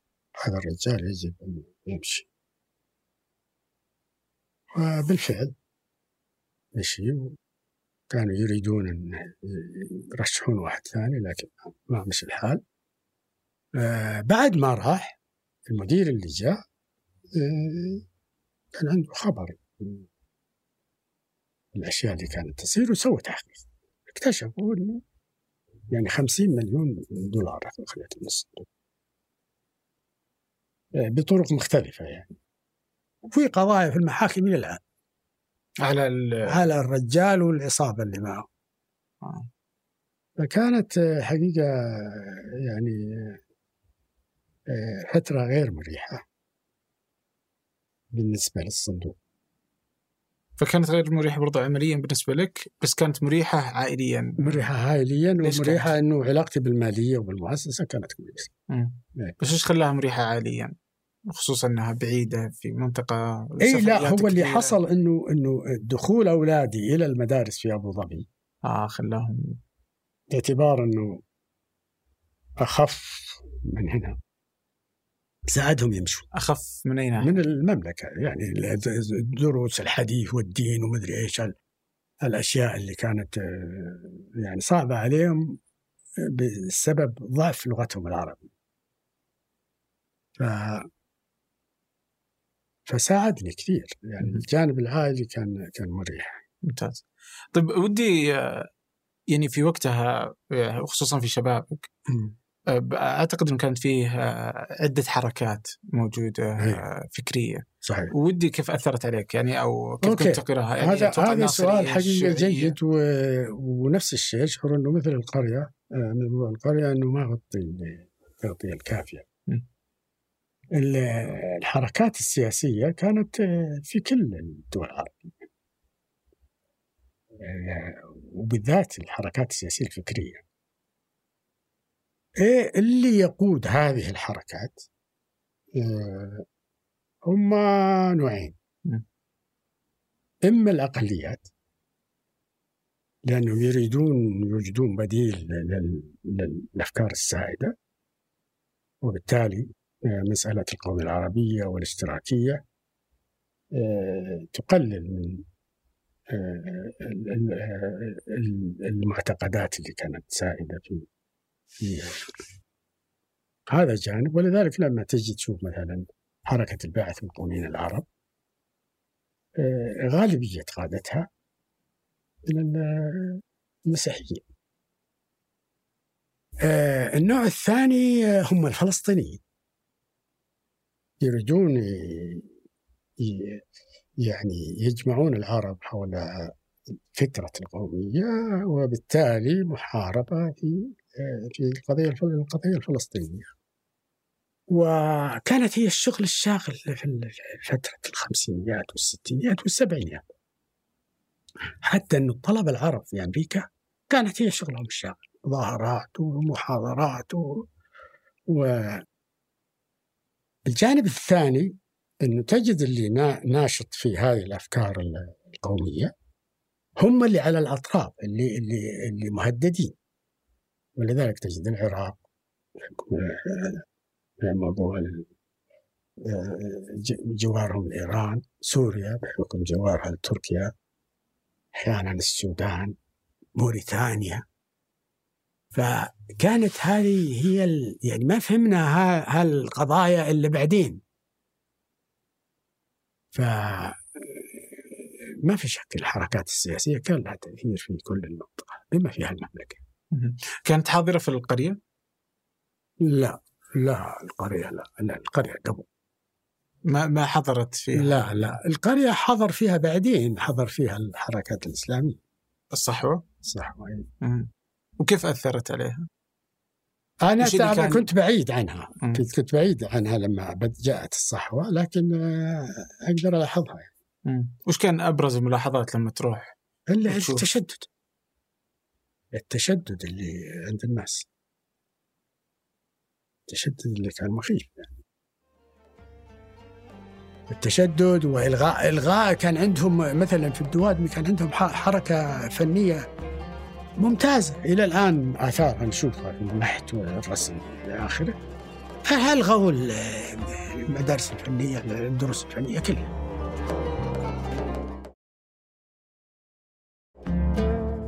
هذا الرجال يجب أن يمشي. وبالفعل مشي كانوا يريدون أن يرشحون واحد ثاني لكن ما مشي الحال. آه، بعد ما راح المدير اللي جاء آه، كان عنده خبر. الأشياء اللي كانت تصير وسوى تحقيق. اكتشفوا إنه يعني 50 مليون دولار اخذت من الصندوق بطرق مختلفة يعني. وفي قضايا في المحاكم إلى الآن. على على الرجال والعصابة اللي معه. آه. فكانت حقيقة يعني فترة غير مريحة بالنسبة للصندوق. فكانت غير مريحة برضو عمليا بالنسبة لك بس كانت مريحة عائليا. مريحة عائليا ومريحة إنه علاقتي بالمالية وبالمؤسسه كانت كويسة. إيه. بس إيش خلاها مريحة عائليا؟ خصوصا إنها بعيدة في منطقة اي لا هو كبيرة. اللي حصل إنه إنه دخول أولادي إلى المدارس في أبو ظبي. آه خلاهم. باعتبار إنه أخف من هنا. ساعدهم يمشوا أخف من أي ناحية؟ من المملكة يعني دروس الحديث والدين ومدري إيش الأشياء اللي كانت آه، يعني صعبة عليهم بسبب ضعف لغتهم العربيه. ف فساعدني كثير يعني الجانب العائلي كان كان مريح. ممتاز. طيب ودي آه، يعني في وقتها آه، خصوصا في شبابك أعتقد انه كانت فيه آه، عدة حركات موجودة هي. فكرية. صحيح. ودي كيف أثرت عليك؟ يعني أو كيف أوكي. كنت تقرأها؟ يعني هذا هذا سؤال حقيقه جيد و... ونفس الشيء اشعر إنه مثل القرية آه، موضوع القرية إنه ما غطي التغطية الكافية. الحركات السياسية كانت آه، في كل الدول. العربيه وبالذات الحركات السياسية الفكرية. إيه اللي يقود هذه الحركات؟ إيه هم نوعين. إما الأقليات لأنهم يريدون يوجدون بديل للأفكار السائدة. وبالتالي إيه، مسألة القومية العربية والاشتراكية إيه، تقلل من المعتقدات اللي كانت سائدة في هذا جانب ولذلك لما تجي تشوف مثلا حركة الباعث المقومين العرب آه، غالبية قادتها من المسيحيين. آه، النوع الثاني هم الفلسطينيين. يريدون يعني يجمعون العرب حول فكرة القومية وبالتالي محاربة في في القضية القضية الفلسطينية. وكانت هي الشغل الشاغل في فترة الخمسينيات والستينيات والسبعينيات. حتى أن الطلبة العرب في أمريكا كانت هي شغلهم الشاغل. مظاهرات ومحاضرات و... و... الجانب الثاني أنه تجد اللي ناشط في هذه الأفكار القومية هم اللي على الأطراف اللي اللي اللي مهددين. ولذلك تجد العراق موضوع جوارهم لإيران سوريا بحكم جوارها لتركيا أحيانا السودان موريتانيا. فكانت هذه هي ال... يعني ما فهمنا هالقضايا إلا بعدين. ف ما في شك الحركات السياسية كان لها تأثير في كل المنطقة بما فيها المملكة. كانت حاضرة في القرية؟ لا لا القرية لا لا القرية قبل ما ما حضرت فيها لا لا القرية حضر فيها بعدين حضر فيها الحركات الإسلامية الصحوة؟ الصحوة. مم. وكيف أثرت عليها؟ أنا كان- كنت بعيد عنها مم. كنت كنت بعيد عنها لما جاءت الصحوة لكن آه، أقدر ألاحظها يعني. مم. وش كان أبرز الملاحظات لما تروح؟ التشدد التشدد اللي عند الناس. التشدد اللي كان مخيف يعني. التشدد والغاء الغاء كان عندهم مثلا في الدوادمي كان عندهم حركة فنية ممتازة. إلى الآن اثارها نشوفها في النحت والرسم إلى آخره. الغوا ال- المدارس الفنية الدروس الفنية كلها؟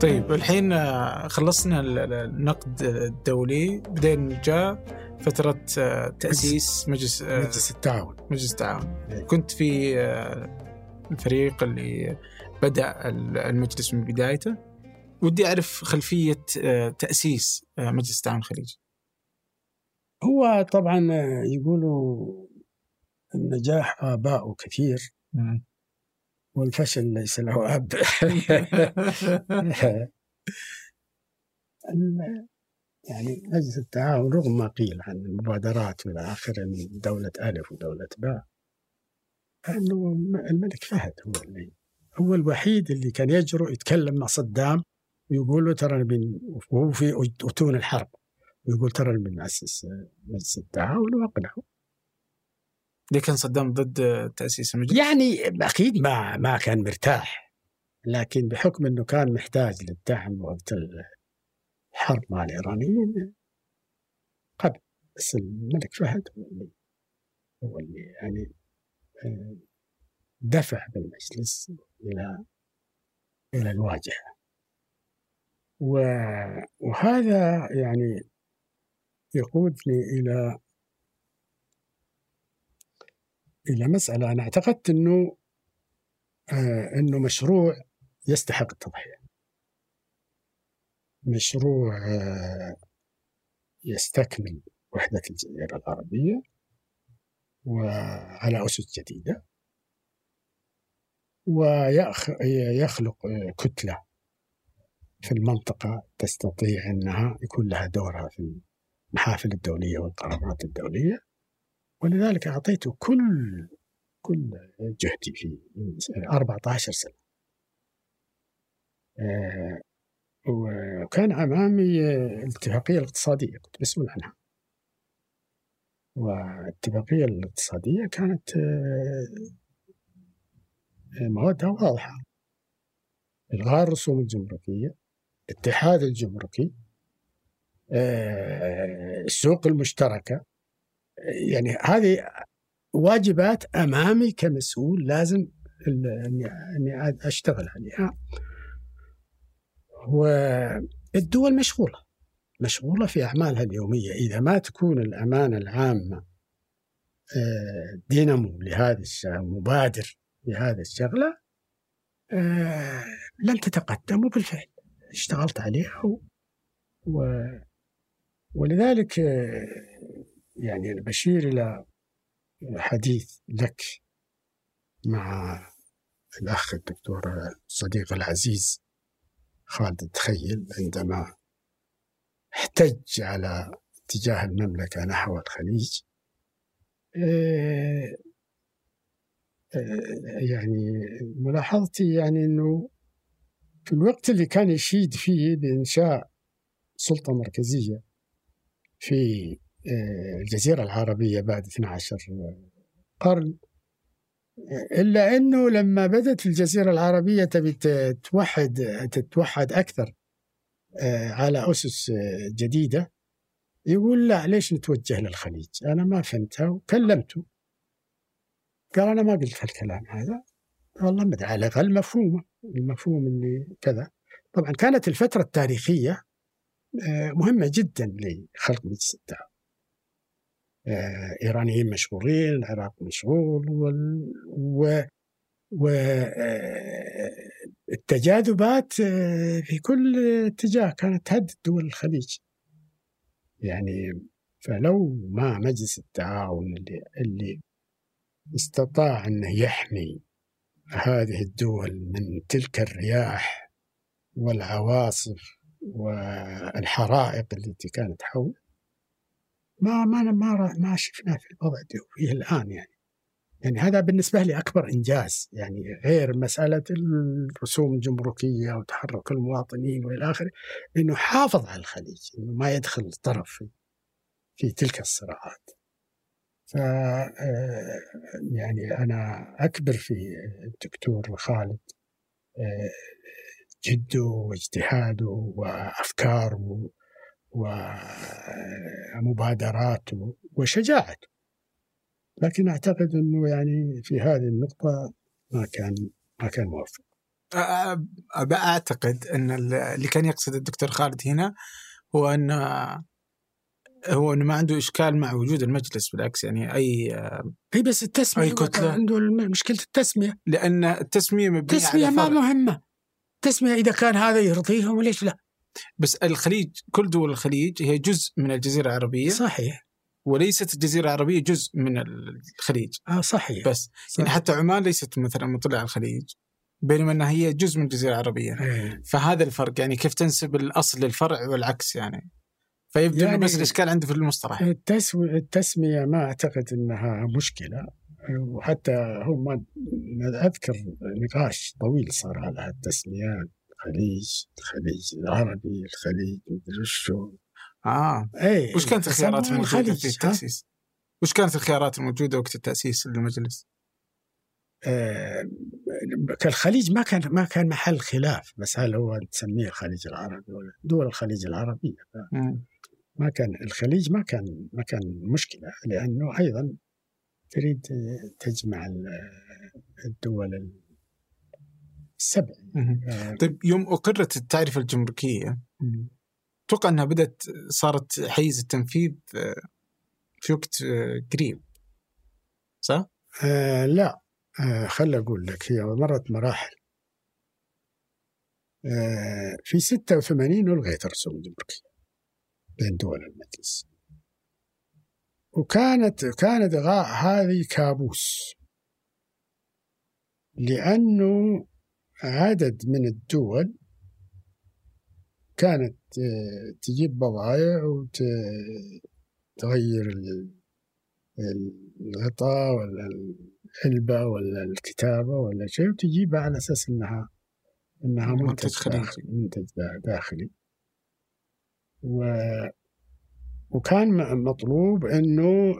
طيب الحين آه، خلصنا ال- ال- النقد الدولي. بعدين جاء فترة آه، تأسيس مجلس آه، مجلس التعاون. مجلس التعاون. إيه. كنت في الفريق اللي بدأ ال- المجلس من بدايته. ودي أعرف خلفية تأسيس مجلس التعاون الخليجي هو طبعا يقولوا النجاح آباء كثير. والفشل ليس له أب يعني مجلس التعاون رغم ما قيل عن المبادرات والى اخره من دولة ألف ودولة باء. انه الملك فهد هو اللي هو الوحيد اللي كان يجرؤ يتكلم مع صدام ويقول له ترى بن وهو في اتون الحرب. ويقول ترى بنأسس مجلس التعاون وأقنعه. ليه كان صدام ضد تأسيس المجلس؟ يعني أكيد. ما ما كان مرتاح لكن بحكم إنه كان محتاج للدعم وقت الحرب مع الإيرانيين قبل. بس الملك فهد هو اللي هو اللي يعني آه، دفع بالمجلس إلى إلى الواجهة. و- وهذا يعني يقودني إلى إلى مسألة أنا اعتقدت إنه آه إنه مشروع يستحق التضحية. مشروع آه يستكمل وحدة الجزيرة العربيه وعلى أسس جديدة ويخلق كتلة في المنطقة تستطيع إنها يكون لها دورها في المحافل الدولية والقرارات الدولية ولذلك اعطيته كل كل جهدي في 14 سنة. آه، وكان أمامي آه، الاتفاقية الاقتصادية كنت مسؤول عنها. والاتفاقية الاقتصادية كانت آه، موادها واضحة. الغاء الرسوم الجمركيه، الاتحاد الجمركي، آه، السوق المشتركة يعني هذه واجبات أمامي كمسؤول لازم اني إني اشتغل عليها والدول مشغولة. مشغولة في أعمالها اليومية. إذا ما تكون الأمانة العامة آه، دينامو لهذه الشغله مبادر لهذه الشغلة آه، لن تتقدم وبالفعل اشتغلت عليها و... ولذلك آه، يعني بشير إلى حديث لك مع الأخ الدكتور الصديق العزيز خالد التخيل عندما احتج على اتجاه المملكة نحو الخليج إيه، إيه، يعني ملاحظتي يعني أنه في الوقت اللي كان يشيد فيه بإنشاء سلطة مركزية في الجزيرة العربية بعد 12 قرن. إلا أنه لما بدأت الجزيرة العربية تبي تتوحد تتوحد أكثر آه، على أسس آه، جديدة يقول لا ليش نتوجه للخليج؟ أنا ما فهمتها وكلمته. قال أنا ما قلت هالكلام هذا. والله على الأقل مفهومه المفهوم اللي كذا. طبعا كانت الفترة التاريخية آه، مهمة جدا لخلق مجلس آه، إيرانيين مشغولين العراق مشغول. و... والتجاذبات في كل اتجاه كانت تهدد دول الخليج يعني فلو ما مجلس التعاون اللي, اللي استطاع أنه يحمي هذه الدول من تلك الرياح والعواصف والحرائق التي كانت حول ما ما ما ما شفنا في الوضع اللي فيه الآن يعني يعني هذا بالنسبة لي أكبر إنجاز يعني غير مسألة الرسوم الجمركية وتحرك المواطنين وإلى آخره إنه حافظ على الخليج إنه ما يدخل طرف في, في تلك الصراعات. ف آه، يعني أنا أكبر في الدكتور خالد آه، جده واجتهاده وأفكاره ومبادراته وشجاعته لكن أعتقد إنه يعني في هذه النقطة ما كان ما كان موفق أعتقد إن اللي كان يقصد الدكتور خالد هنا هو ان هو إنه ما عنده إشكال مع وجود المجلس بالعكس يعني أي هي بس التسمية أي كتلة. عنده مشكلة التسمية. لأن التسمية مبنية التسمية ما. مهمة. التسمية إذا كان هذا يرضيهم ليش لا؟ بس الخليج كل دول الخليج هي جزء من الجزيرة العربية. صحيح. وليست الجزيره العربيه جزء من الخليج. آه صحيح. بس صحيح. يعني حتى عمان ليست مثلا مطلة على الخليج بينما إنها هي جزء من الجزيرة العربية. إيه. فهذا الفرق يعني كيف تنسب الأصل للفرع والعكس يعني. فيبدو يعني يعني- بس الإشكال عنده في المصطلح. التسمية ما أعتقد أنها مشكلة. وحتى هم أذكر نقاش طويل صار على التسميات الخليج الخليج العربي الخليج مدري شو آه اي وش كانت الخيارات الموجودة في؟ التأسيس؟ وش كانت الخيارات الموجودة وقت التأسيس للمجلس؟ آه، كالخليج ما كان ما كان محل خلاف بس هل هو تسميه الخليج العربي ولا دول الخليج العربية مم. ما كان الخليج ما كان ما كان مشكلة لأنه أيضا تريد تجمع ال- الدول السبع مم. آه، طيب يوم اقرت التعرفه الجمركية أتوقع أنها بدأت صارت حيز التنفيذ آه، في وقت آه، قريب؟ صح؟ آه لا. آه خل أقول لك هي مرت مراحل. آه في 86 ألغيت الرسوم الجمركية بين دول المجلس. وكانت كانت غاء هذه كابوس. لأنه عدد من الدول كانت آه، تجيب بضائع وتغير ال- الغطاء ولا العلبة ولا الكتابة ولا شيء وتجيبها على أساس إنها إنها منتج. داخلي. منتج دا- داخلي. و وكان مطلوب إنه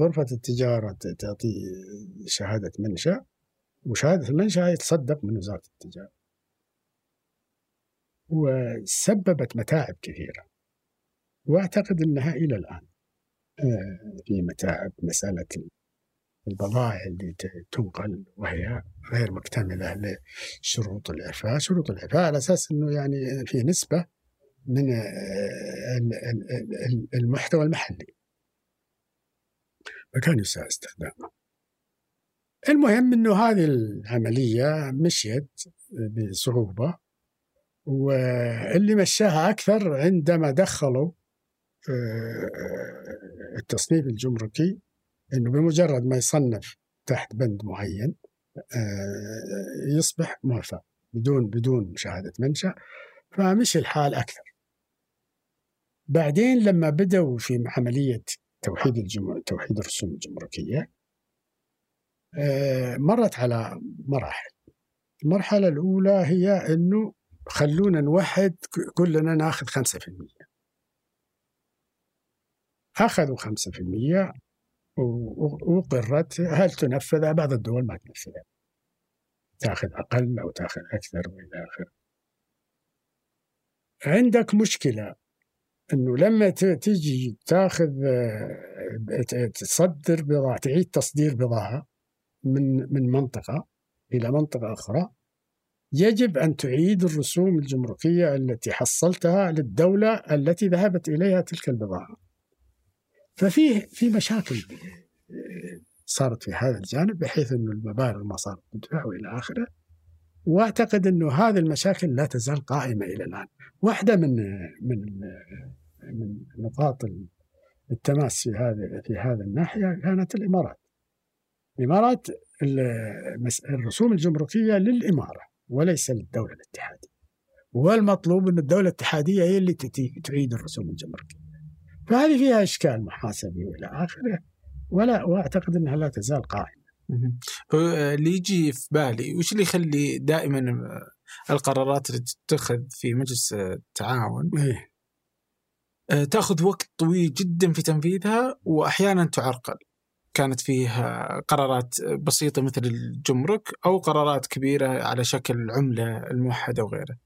غرفة التجارة تعطي شهادة منشأ. وشهاده المنشا يتصدق من وزارة التجارة. وسببت متاعب كثيرة. وأعتقد إنها إلى الآن آه، في متاعب. مسألة البضائع اللي تنقل وهي غير مكتملة لشروط الإعفاء، شروط الإعفاء على أساس إنه يعني في نسبة من آه، ال- ال- ال- المحتوى المحلي. فكان يساء استخدامه. المهم إنه هذه العملية مشيت بصعوبة واللي مشاها أكثر عندما دخلوا آه، التصنيف الجمركي إنه بمجرد ما يصنف تحت بند معين آه، يصبح موفق بدون بدون شهادة منشأ فمشي الحال أكثر. بعدين لما بدأوا في عملية توحيد الجمع... توحيد الرسوم الجمركية مرت على مراحل. المرحلة الأولى هي أنه خلونا نوحد كلنا ناخذ 5% أخذوا 5% و- وقرت هل تنفذ بعض الدول ما تنفذها. تاخذ أقل أو تاخذ أكثر وإلى آخره. عندك مشكلة إنه لما تجي تاخذ آه، تصدر بضاعة تعيد تصدير بضاعة من من منطقة إلى منطقة أخرى يجب أن تعيد الرسوم الجمركية التي حصلتها للدوله التي ذهبت إليها تلك البضاعة. ففيه في مشاكل آه، صارت في هذا الجانب بحيث انه المبالغ ما صارت تدفع وإلى آخره. وأعتقد انه هذه المشاكل لا تزال قائمة إلى الآن. واحدة من من من نقاط التماس في هذه في هذه الناحية كانت الإمارات. الإمارات الرسوم الجمركية للإمارة وليس للدولة الاتحادية. والمطلوب أن الدولة الاتحادية هي اللي تعيد الرسوم الجمركية. فهذه فيها إشكال محاسبي والى آخره ولا وأعتقد أنها لا تزال قائمة. اللي يجي في بالي وش اللي يخلي دائما القرارات اللي تتخذ في مجلس التعاون؟ إيه؟ تأخذ وقت طويل جدا في تنفيذها واحيانا تعرقل. كانت فيه قرارات بسيطة مثل الجمرك أو قرارات كبيرة على شكل العملة الموحدة وغيره.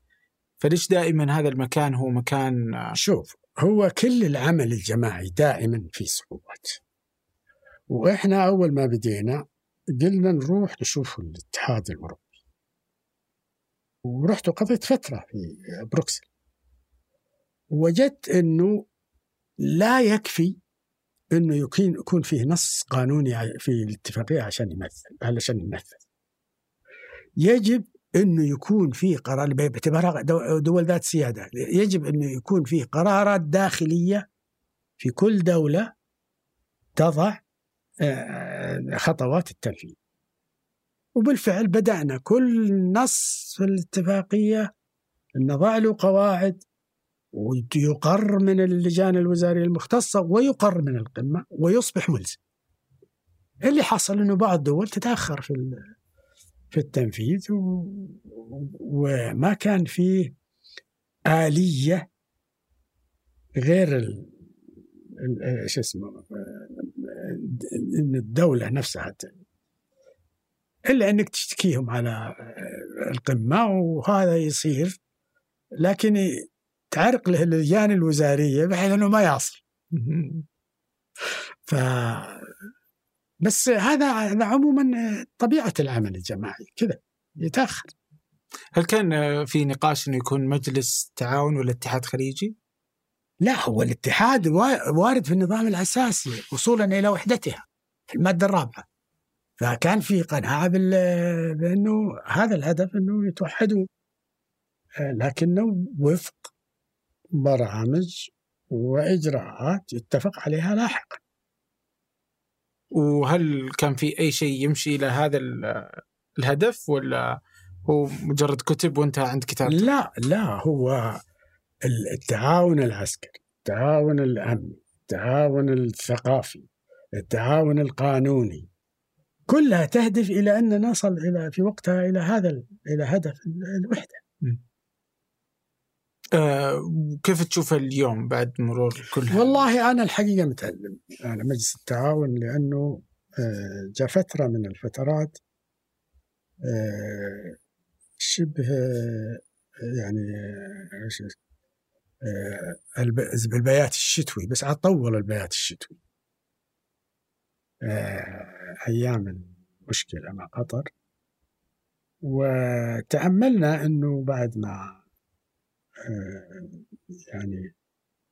فليش دائما هذا المكان هو مكان شوف هو كل العمل الجماعي دائما في صعوبات. وإحنا أول ما بدينا قلنا نروح نشوف الاتحاد الأوروبي. ورحت وقضيت فترة في بروكسل. وجدت إنه لا يكفي إنه يكون يكون فيه نص قانوني في الاتفاقية عشان يمثل علشان ينفذ. يجب إنه يكون في قرار باعتبارها دول ذات سيادة، يجب إنه يكون في قرارات داخلية في كل دولة تضع خطوات التنفيذ. وبالفعل بدأنا كل نص في الاتفاقية نضع له قواعد ويقر من اللجان الوزارية المختصة ويقر من القمة ويصبح ملزم. اللي حصل أنه بعض الدول تتأخر في في التنفيذ وما كان فيه آلية غير ال شو اسمه إن الدولة نفسها إلا إنك تشتكيهم على القمة وهذا يصير. لكن تعرق له اللجان الوزارية بحيث إنه ما يصل. ف بس هذا هذا عموما طبيعة العمل الجماعي كذا يتأخر. هل كان في نقاش إنه يكون مجلس تعاون ولا اتحاد خليجي؟ لا هو الاتحاد وارد في النظام الأساسي وصولا إلى وحدتها في المادة الرابعة. فكان في قناعة بأنه هذا الهدف إنه يتوحدوا لكنه وفق برامج وإجراءات يتفق عليها لاحقا. وهل كان في أي شيء يمشي إلى هذا الهدف ولا هو مجرد كتب وانت عند كتاب؟ لا لا هو التعاون العسكري، التعاون الأمني، التعاون الثقافي، التعاون القانوني كلها تهدف إلى أن نصل إلى في وقتها إلى هذا إلى هدف الوحدة. آه كيف تشوف اليوم بعد مرور كل والله أنا الحقيقة متالم على مجلس التعاون لأنه آه جاء فترة من الفترات آه شبه يعني آه البيات الشتوي بس طول البيات الشتوي. أيام المشكلة مع قطر. وتأملنا إنه بعد ما يعني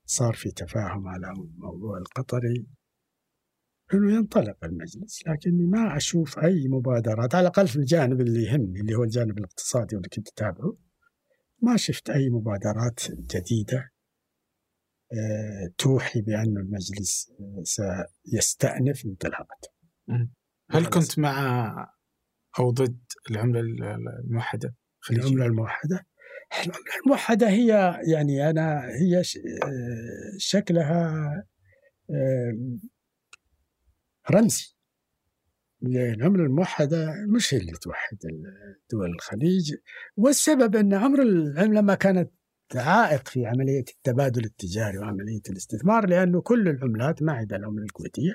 صار في تفاهم على الموضوع القطري إنه ينطلق المجلس لكني ما أشوف أي مبادرات على الأقل في الجانب اللي يهمني اللي هو الجانب الاقتصادي واللي كنت أتابعه. ما شفت أي مبادرات جديدة توحي بأن المجلس سيستأنف انطلاقته. هل كنت مع أو ضد العملة الموحدة؟ العملة الموحدة؟ العملة الموحدة هي يعني أنا هي شكلها رمزي. العملة الموحدة مش هي اللي توحد دول الخليج. والسبب أن عمر العملة كانت عائق في عملية التبادل التجاري وعملية الاستثمار لأنه كل العملات ما عدا العملة الكويتية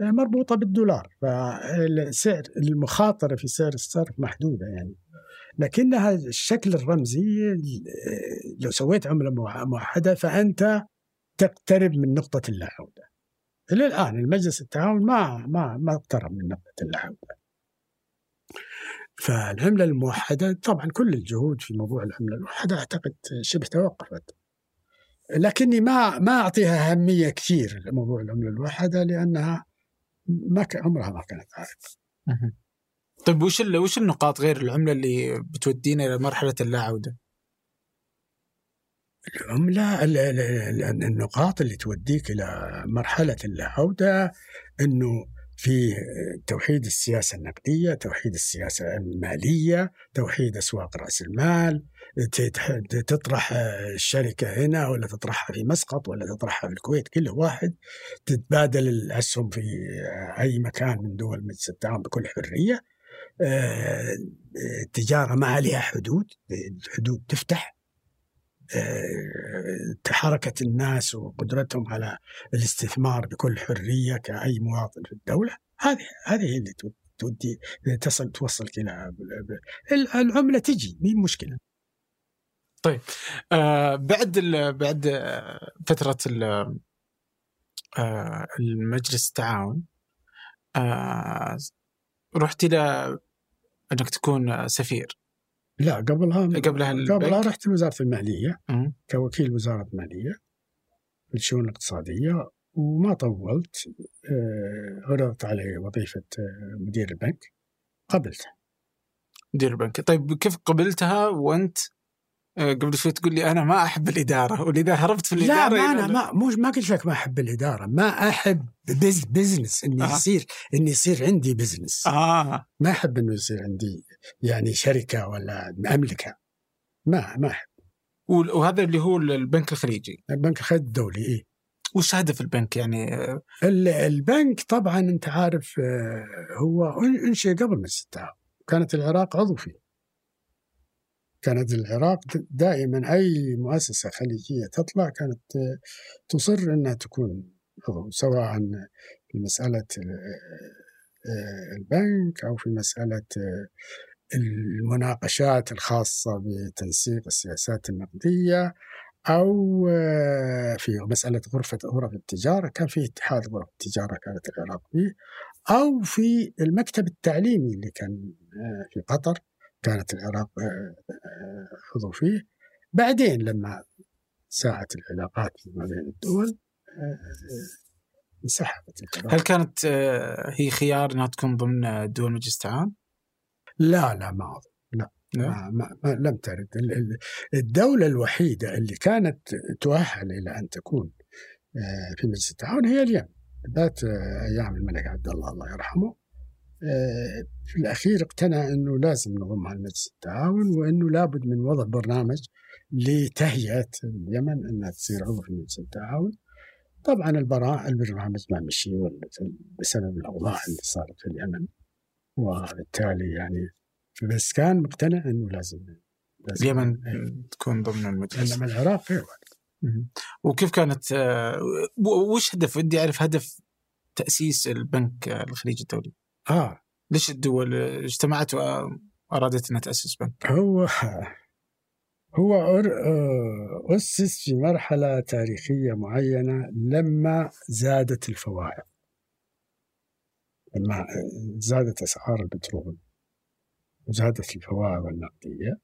مربوطة بالدولار. فالسعر المخاطرة في سعر الصرف محدودة يعني. لكنها الشكل الرمزي لو سويت عملة موحدة فأنت تقترب من نقطة اللا عودة إلى الآن المجلس التعاون ما ما ما اقترب من نقطة اللا عودة فالعملة الموحدة طبعا كل الجهود في موضوع العملة الموحدة أعتقد شبه توقفت. لكني ما ما أعطيها أهمية كثير لموضوع العملة الموحدة لأنها ما. عمرها ما كانت عائق طيب وش. وش النقاط غير العملة اللي بتودينا إلى مرحلة اللا عوده؟ العملة ال- ال- ال- النقاط اللي توديك إلى مرحلة اللا عودة أنه في توحيد السياسة النقدية توحيد السياسة المالية توحيد أسواق رأس المال تطرح الشركة هنا ولا تطرحها في مسقط ولا تطرحها في الكويت كل واحد تتبادل الأسهم في أي مكان من دول مجلس التعاون بكل حرية آه، التجارة ما عليها حدود. الحدود تفتح. آه، حركة الناس وقدرتهم على الاستثمار بكل حرية كأي مواطن في الدولة. هذه هذه اللي تو- تودي تصل توصلك إلى العملة تجي مين مشكلة. آه بعد. بعد آه، ال... آه المجلس التعاون آه رحت إلى إنك تكون سفير لا قبلها قبلها قبلها؟ رحت لوزارة المالية مم. كوكيل وزارة مالية في الشؤون الاقتصادية وما طولت آه، عرضت علي وظيفة آه، مدير البنك قبلتها مدير البنك طيب كيف قبلتها وأنت قبل شوي تقول لي أنا ما أحب الإدارة ولذا هربت في لا الإدارة ما إلى- أنا ما مو ما قلت لك ما أحب الإدارة ما أحب بز business إني آه. يصير إني يصير عندي business آه ما أحب إنه يصير عندي يعني شركة ولا املكها ما ما أحب. وهذا اللي هو البنك الخليجي. البنك الخير الدولي إيه؟ وش هدف البنك يعني؟ آه، ال- البنك طبعا أنت عارف آه، هو أنشئ قبل مجلس التعاون كانت العراق عضو فيه. كانت العراق دائما أي مؤسسة خليجية تطلع كانت آه، تصر إنها تكون عضو سواء في مسألة آه، آه، البنك أو في مسألة آه، المناقشات الخاصة بتنسيق السياسات النقدية أو آه، في مسألة غرفة غرف التجارة. كان في اتحاد غرف التجارة كانت العراق فيه أو في المكتب التعليمي اللي كان في قطر. كانت العراق آه، آه، عضو فيه. بعدين لما ساءت العلاقات ما بين الدول آه، انسحبت هل كانت هي خيار إنها تكون ضمن دول مجلس التعاون؟ لا لا ما أظن. لا ما ما ما لم ترد. ال- ال- الدولة الوحيدة اللي كانت تؤهل إلى أن تكون في مجلس التعاون هي اليمن. ذات أيام الملك عبد الله الله يرحمه. في الأخير اقتنع أنه لازم نضمها لمجلس التعاون وأنه لابد من وضع برنامج لتهيئة اليمن أنها تصير عضو في مجلس التعاون طبعا البراء البرنامج ما مشي بسبب الأوضاع اللي صارت في اليمن وبالتالي يعني بس كان مقتنع إنه لازم, لازم اليمن إيه. تكون ضمن المجلس إنما العراق غير. وكيف كانت آه، وش هدف ودي أعرف هدف تأسيس البنك الخليجي الدولي؟ آه. ليش الدول اجتمعت وارادت إنها تأسس بنك؟ هو هو آه، أسس في مرحلة تاريخية معينة لما زادت الفوائد. لما زادت أسعار البترول. وزادت الفوائد النقدية.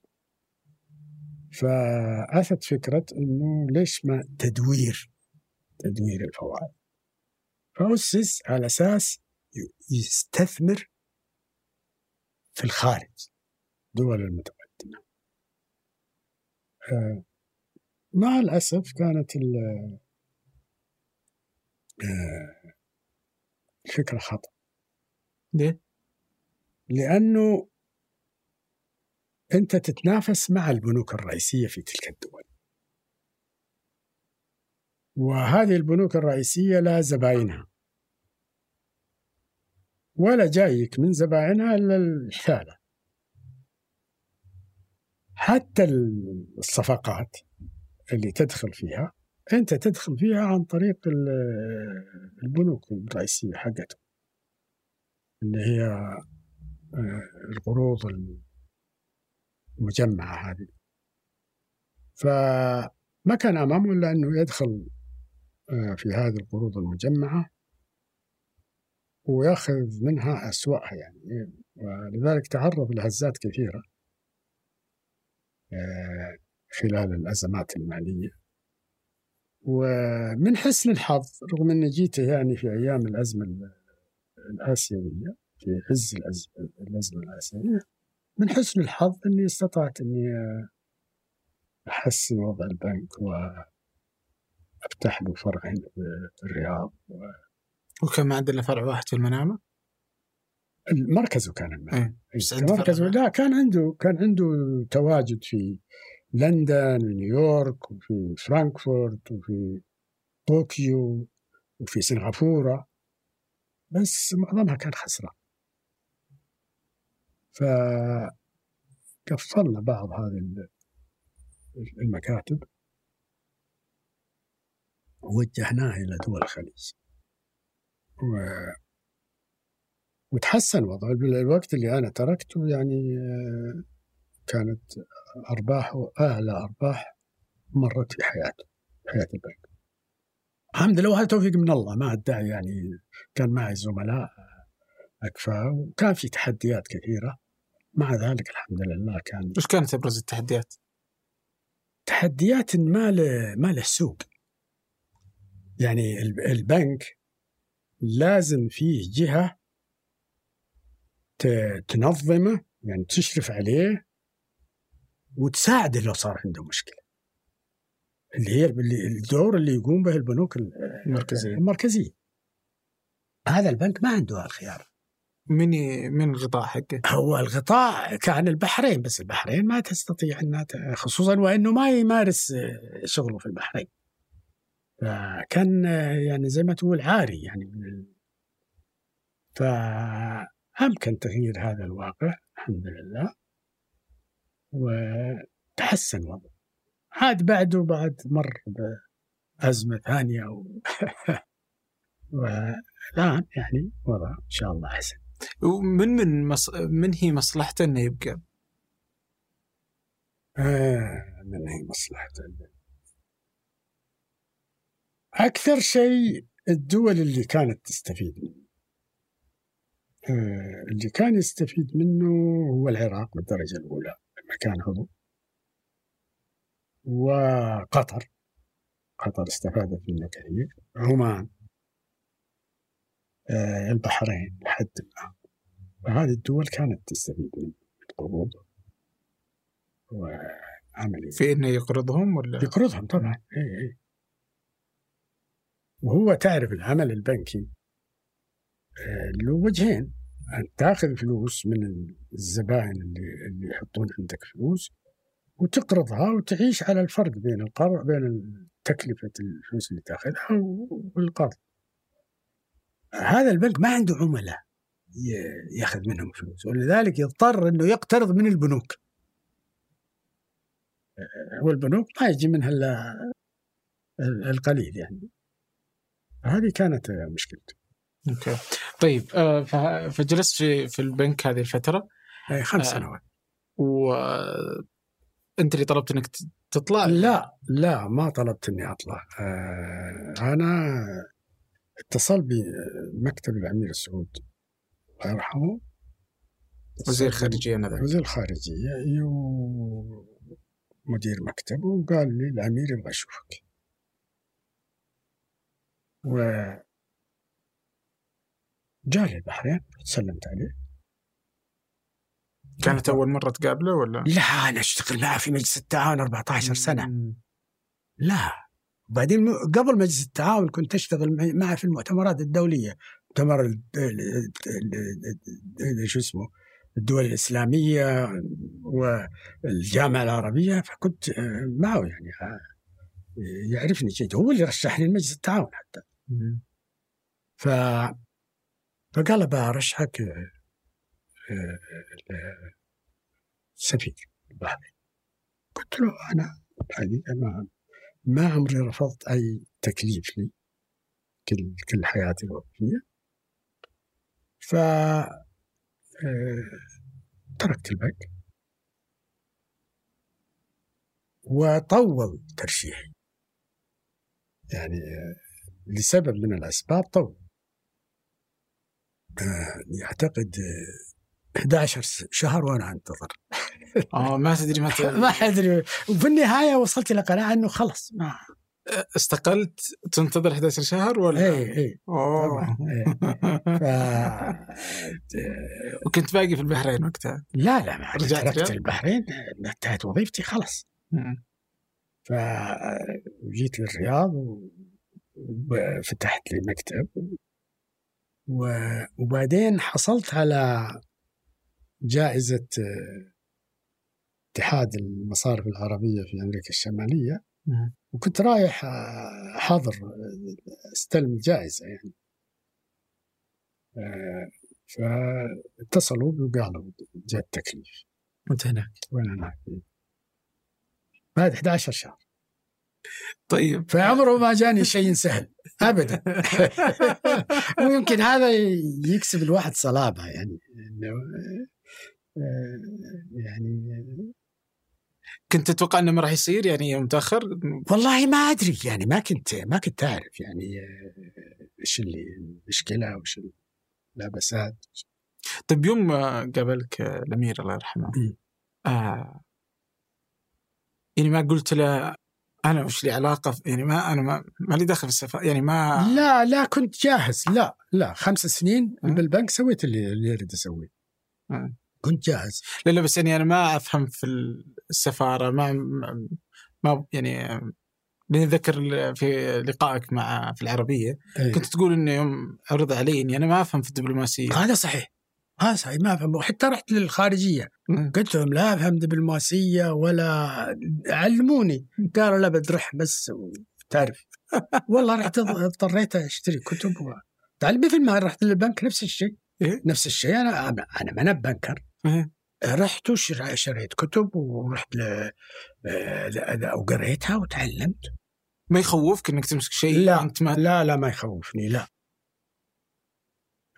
فأتت فكرة أنه ليش ما تدوير تدوير الفوائد. فأسس على أساس يستثمر في الخارج دول المتقدمة. آه، مع الأسف كانت آه، الفكرة خطأ. ليه؟ لأنه أنت تتنافس مع البنوك الرئيسية في تلك الدول. وهذه البنوك الرئيسية لها زباينها. ولا جايك من زباينها إلا الحالة. حتى الصفقات اللي تدخل فيها أنت تدخل فيها عن طريق ال- البنوك الرئيسية حقتهم. اللي هي آه، القروض المجمعة هذه. فما كان أمامه إلا أنه يدخل آه، في هذه القروض المجمعة ويأخذ منها أسوأها يعني. ولذلك تعرض لهزات كثيرة آه، خلال الأزمات المالية. ومن حسن الحظ رغم أني جيت يعني في أيام الأزمة الآسيوية في عز الأز- الأزمة الآسيوية من حسن الحظ أني استطعت أني أحسن وضع البنك وأفتح له فرع في الرياض وكان ما عندنا فرع واحد في المنامة؟ مركزه كان إيه. بس عنده مركزه. لا كان عنده كان عنده تواجد في لندن ونيويورك وفي فرانكفورت وفي طوكيو وفي سنغافورة بس معظمها كان خسران فقفلنا بعض هذه ال- المكاتب ووجهناها إلى دول الخليج و... وتحسن وضعه. الوقت اللي أنا تركته يعني آه، كانت أرباحه أعلى أرباح مرت في حياته في حياة البنك. الحمد لله وهذا توفيق من الله. ما أدعي يعني كان معي زملاء أكفاء وكان في تحديات كثيرة. مع ذلك الحمد لله كان وش كانت إبرز التحديات؟ تحديات ما له ما له سوق. يعني الب- البنك لازم فيه جهة تنظمه يعني تشرف عليه وتساعده لو صار عنده مشكلة اللي هي اللي- الدور اللي يقوم به البنوك ال- المركزية. المركزية هذا البنك ما عنده الخيار من من الغطاء حقه؟ هو الغطاء كان البحرين بس البحرين ما تستطيع إنها خصوصا وإنه ما يمارس شغله في البحرين فكان يعني زي ما تقول عاري يعني من ال... فأمكن تغيير هذا الواقع الحمد لله. وتحسن وضعه. عاد بعده بعد مر بأزمة ثانية و... والآن يعني وضع إن شاء الله أحسن. ومن من مص... من هي مصلحته إنه يبقى؟ آه من هي البلد أكثر شيء الدول اللي كانت تستفيد منه آه اللي كان يستفيد منه هو العراق بالدرجة الأولى لما كان عضو وقطر قطر استفادت منه كثير عمان آه البحرين لحد ما فهذه الدول كانت تستفيد من القروض وعمل في إنه يقرضهم ولا؟ يقرضهم طبعا إيه إيه. وهو تعرف العمل البنكي آه، له وجهين. أن تاخذ فلوس من الزبائن اللي اللي يحطون عندك فلوس وتقرضها وتعيش على الفرق بين القرض بين تكلفة الفلوس اللي تاخذها والقرض. هذا البنك ما عنده عملاء ياخذ منهم فلوس ولذلك يضطر إنه يقترض من البنوك. آه، والبنوك ما يجي منها إلا القليل يعني. هذه كانت مشكلته أوكي. طيب آه فجلست في في البنك هذه الفترة. أي خمس آه. سنوات. وانت اللي طلبت إنك تطلع؟ لا لا ما طلبت إني أطلع. آه، أنا اتصل بمكتب الأمير السعود. الله يرحمه. وزير خارجية نذر وزير الخارجيه مدير مكتب وقال لي الأمير يبغى يشوفك. و جاء البحرين سلمت عليه كانت أول مرة تقابله ولا؟ لا أنا أشتغل معه في مجلس التعاون 14 سنة مم. لا بعدين م- قبل مجلس التعاون كنت أشتغل مع- معه في المؤتمرات الدولية مؤتمر شو اسمه الدول الإسلامية والجامعة العربية فكنت آه، معه يعني آه، يعرفني جيد هو اللي رشحني لمجلس التعاون حتى. ف فقال برشحك آه، آه، آه، سفير البحرين. قلت له أنا الحقيقة ما ما عمري رفضت أي تكليف لي كل كل حياتي الوظيفية. ف آه، تركت البنك. وطول ترشيحي. يعني لسبب من الأسباب طول آه، اعتقد آه، 11 شهر وأنا أنتظر. آه ما تدري متى. ما أدري. وفي النهايه وصلت إلى قناعة إنه خلص ما استقلت؟ تنتظر 11 شهر ولا؟ اي اي أوه. إيه. ف وكنت باقي في البحرين وقتها؟ لا لا ما رجعت تركت؟ البحرين. انتهت وظيفتي خلاص فجيت للرياض وفتحت لي مكتب و- وبعدين حصلت على جائزة اتحاد المصارف العربية في أمريكا الشمالية. وكنت رايح آه، حاضر استلم الجائزة يعني. آه، فاتصلوا وقالوا جاء التكليف. وانت هناك. وأنا هناك. بعد 11 شهر. طيب فعمره ما جاني شيء سهل ابدا ويمكن هذا يكسب الواحد صلابة يعني إنه، آه، يعني كنت تتوقع إنه ما راح يصير يعني يوم تاخر؟ والله ما أدري يعني ما كنت ما كنت أعرف يعني آه، إيش اللي المشكلة وايش اللابسات طيب يوم قابلك الأمير الله يرحمه. آه يعني ما قلت له أنا وش لي علاقة في- يعني ما أنا ما, ما لي دخل في السفاره يعني ما لا لا كنت جاهز لا لا خمس سنين. بالبنك سويت اللي اللي أريد أسويه. كنت جاهز لا لا بس يعني أنا ما أفهم في السفارة ما ما, يعني لأني أتذكر في لقائك مع في العربية إيه. كنت تقول إنه يوم عرض علي إني أنا ما أفهم في الدبلوماسية هذا صحيح هذا صحيح ما أفهم. وحتى رحت للخارجية. قلت لهم لا أفهم دبلوماسية ولا علموني. قالوا لا بتروح بس تعرف والله رحت اضطريت أشتري كتب و... تعال مثل ما رحت للبنك نفس الشيء. إيه؟ نفس الشيء. أنا أنا ما أنا بنكر إيه. رحت وشر- شريت كتب ورحت ل... ل- وقريتها وتعلمت. ما يخوفك إنك تمسك شيء لا. أنت ما لا لا ما يخوفني لا.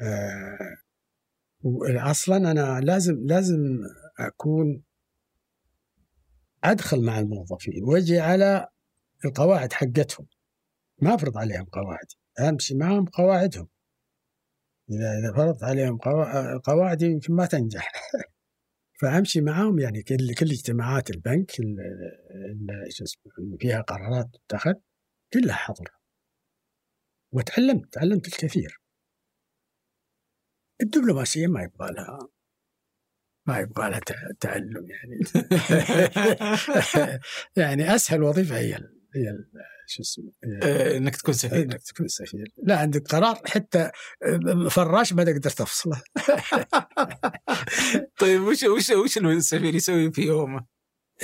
آه. أصلا أنا لازم لازم أكون أدخل مع الموظفين وأجي على القواعد حقتهم. ما أفرض عليهم قواعد أمشي معهم قواعدهم. اذا إذا فرضت عليهم قوا- قواعدي يمكن ما تنجح. فأمشي معهم يعني كل كل اجتماعات البنك ال- ال- شو اسمه اللي فيها قرارات تتخذ كلها حضر وتعلمت تعلمت الكثير. الدبلوماسية ما يبغى لها ما يبغى لها تع- تعلم يعني. يعني أسهل وظيفة هي ال- هي ال- شو اسمه هي آه، إنك تكون سفير. إنك تكون سفير. لا عندك قرار حتى فراش ما تقدر تفصله. طيب وش وش وش السفير يسوي في يومه؟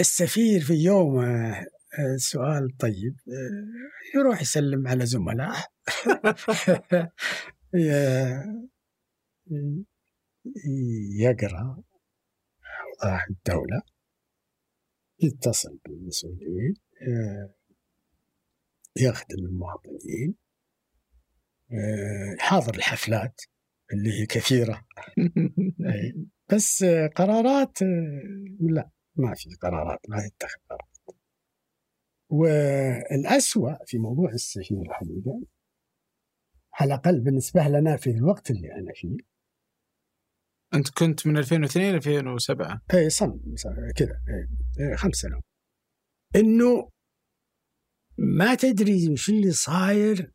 السفير في يوم آه، آه، سؤال طيب. آه، يروح يسلم على زملائه. ي- يقرأ اوضاع الدولة يتصل بالمسؤولين آه، يخدم المواطنين آه، حاضر الحفلات اللي هي كثيرة إيه. بس قرارات آه، لا ما في قرارات ما تتخذ قرارات والأسوأ في موضوع السفير الحقيقة على الأقل بالنسبة لنا في الوقت اللي أنا فيه أنت كنت من 2002 ل 2007 اي صن- كذا. إيه، إيه، خمس سنوات. إنه ما تدري وش اللي صاير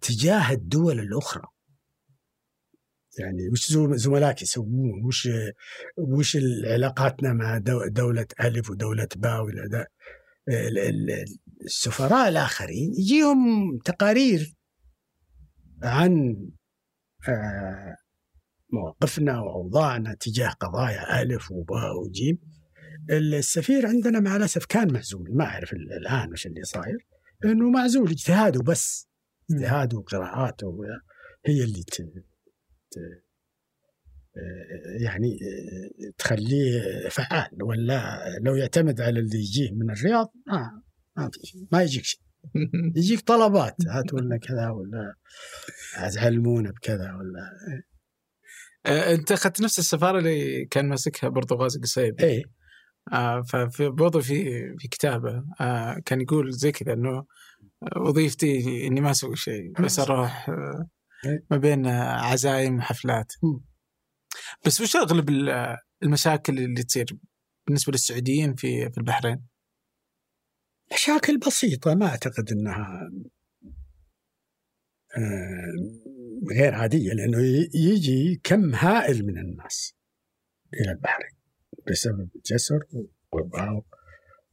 تجاه الدول الأخرى. يعني وش زملائك يسوون؟ وش وش علاقاتنا مع دو- دولة ألف ودولة باء ال- السفراء الآخرين يجيهم تقارير عن آه، مواقفنا وأوضاعنا تجاه قضايا ألف وباء وجيم السفير عندنا مع الأسف كان معزول ما أعرف ال- الآن وش اللي صاير إنه معزول اجتهاده بس اجتهاده وقراءاته هي اللي ت... ت... يعني تخليه فعال ولا لو يعتمد على اللي يجيه من الرياض ما ما في شيء. ما يجيك شيء يجيك طلبات هاتوا لنا كذا ولا علمونا بكذا ولا انت اخذت نفس السفارة اللي كان ماسكها برضو غازي قصيبي إيه آه ففي برضو في في كتابة آه كان يقول زي كذا إنه وظيفتي إني ما أسوي شيء بس أروح آه. ما بين آه، عزايم وحفلات. بس وش أغلب ال- المشاكل اللي تصير بالنسبة للسعوديين في في البحرين؟ مشاكل بسيطة ما أعتقد أنها غير عادية لأنه يجي كم هائل من الناس إلى البحرين بسبب الجسر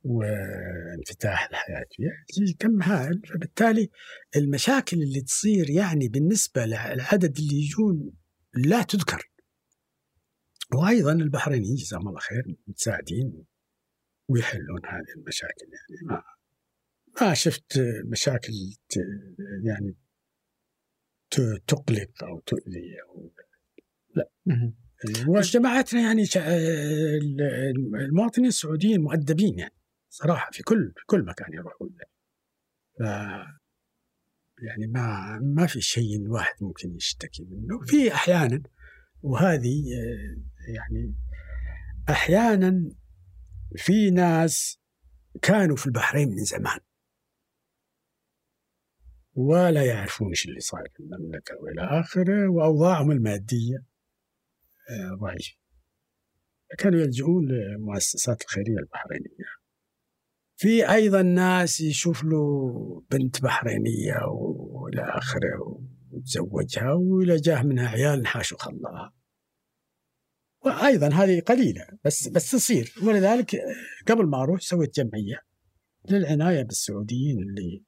وانفتاح الحياة. فيها يجي كم هائل فبالتالي المشاكل اللي تصير يعني بالنسبة للعدد اللي يجون لا تذكر. وأيضا البحرينيين جزاهم الله خير متساعدين ويحلون هذه المشاكل. يعني ما ما شفت مشاكل يعني تقلق أو تؤذي أو لا. مجتمعاتنا يعني المواطنين السعوديين مؤدبين يعني صراحة في كل في كل مكان يروحون ف يعني ما ما في شيء الواحد ممكن يشتكي منه. في أحيانا وهذه يعني أحيانا في ناس كانوا في البحرين من زمان. ولا يعرفون إيش اللي صاير في المملكة وإلى آخره وأوضاعهم المادية آه، ضعيفة. كانوا يلجؤون للمؤسسات الخيرية البحرينية. في أيضا ناس يشوف له بنت بحرينية وإلى آخره وتزوجها واذا جاه منها عيال نحاشوا خلاها وأيضا هذه قليلة بس بس تصير. ولذلك قبل ما أروح سويت جمعية للعناية بالسعوديين اللي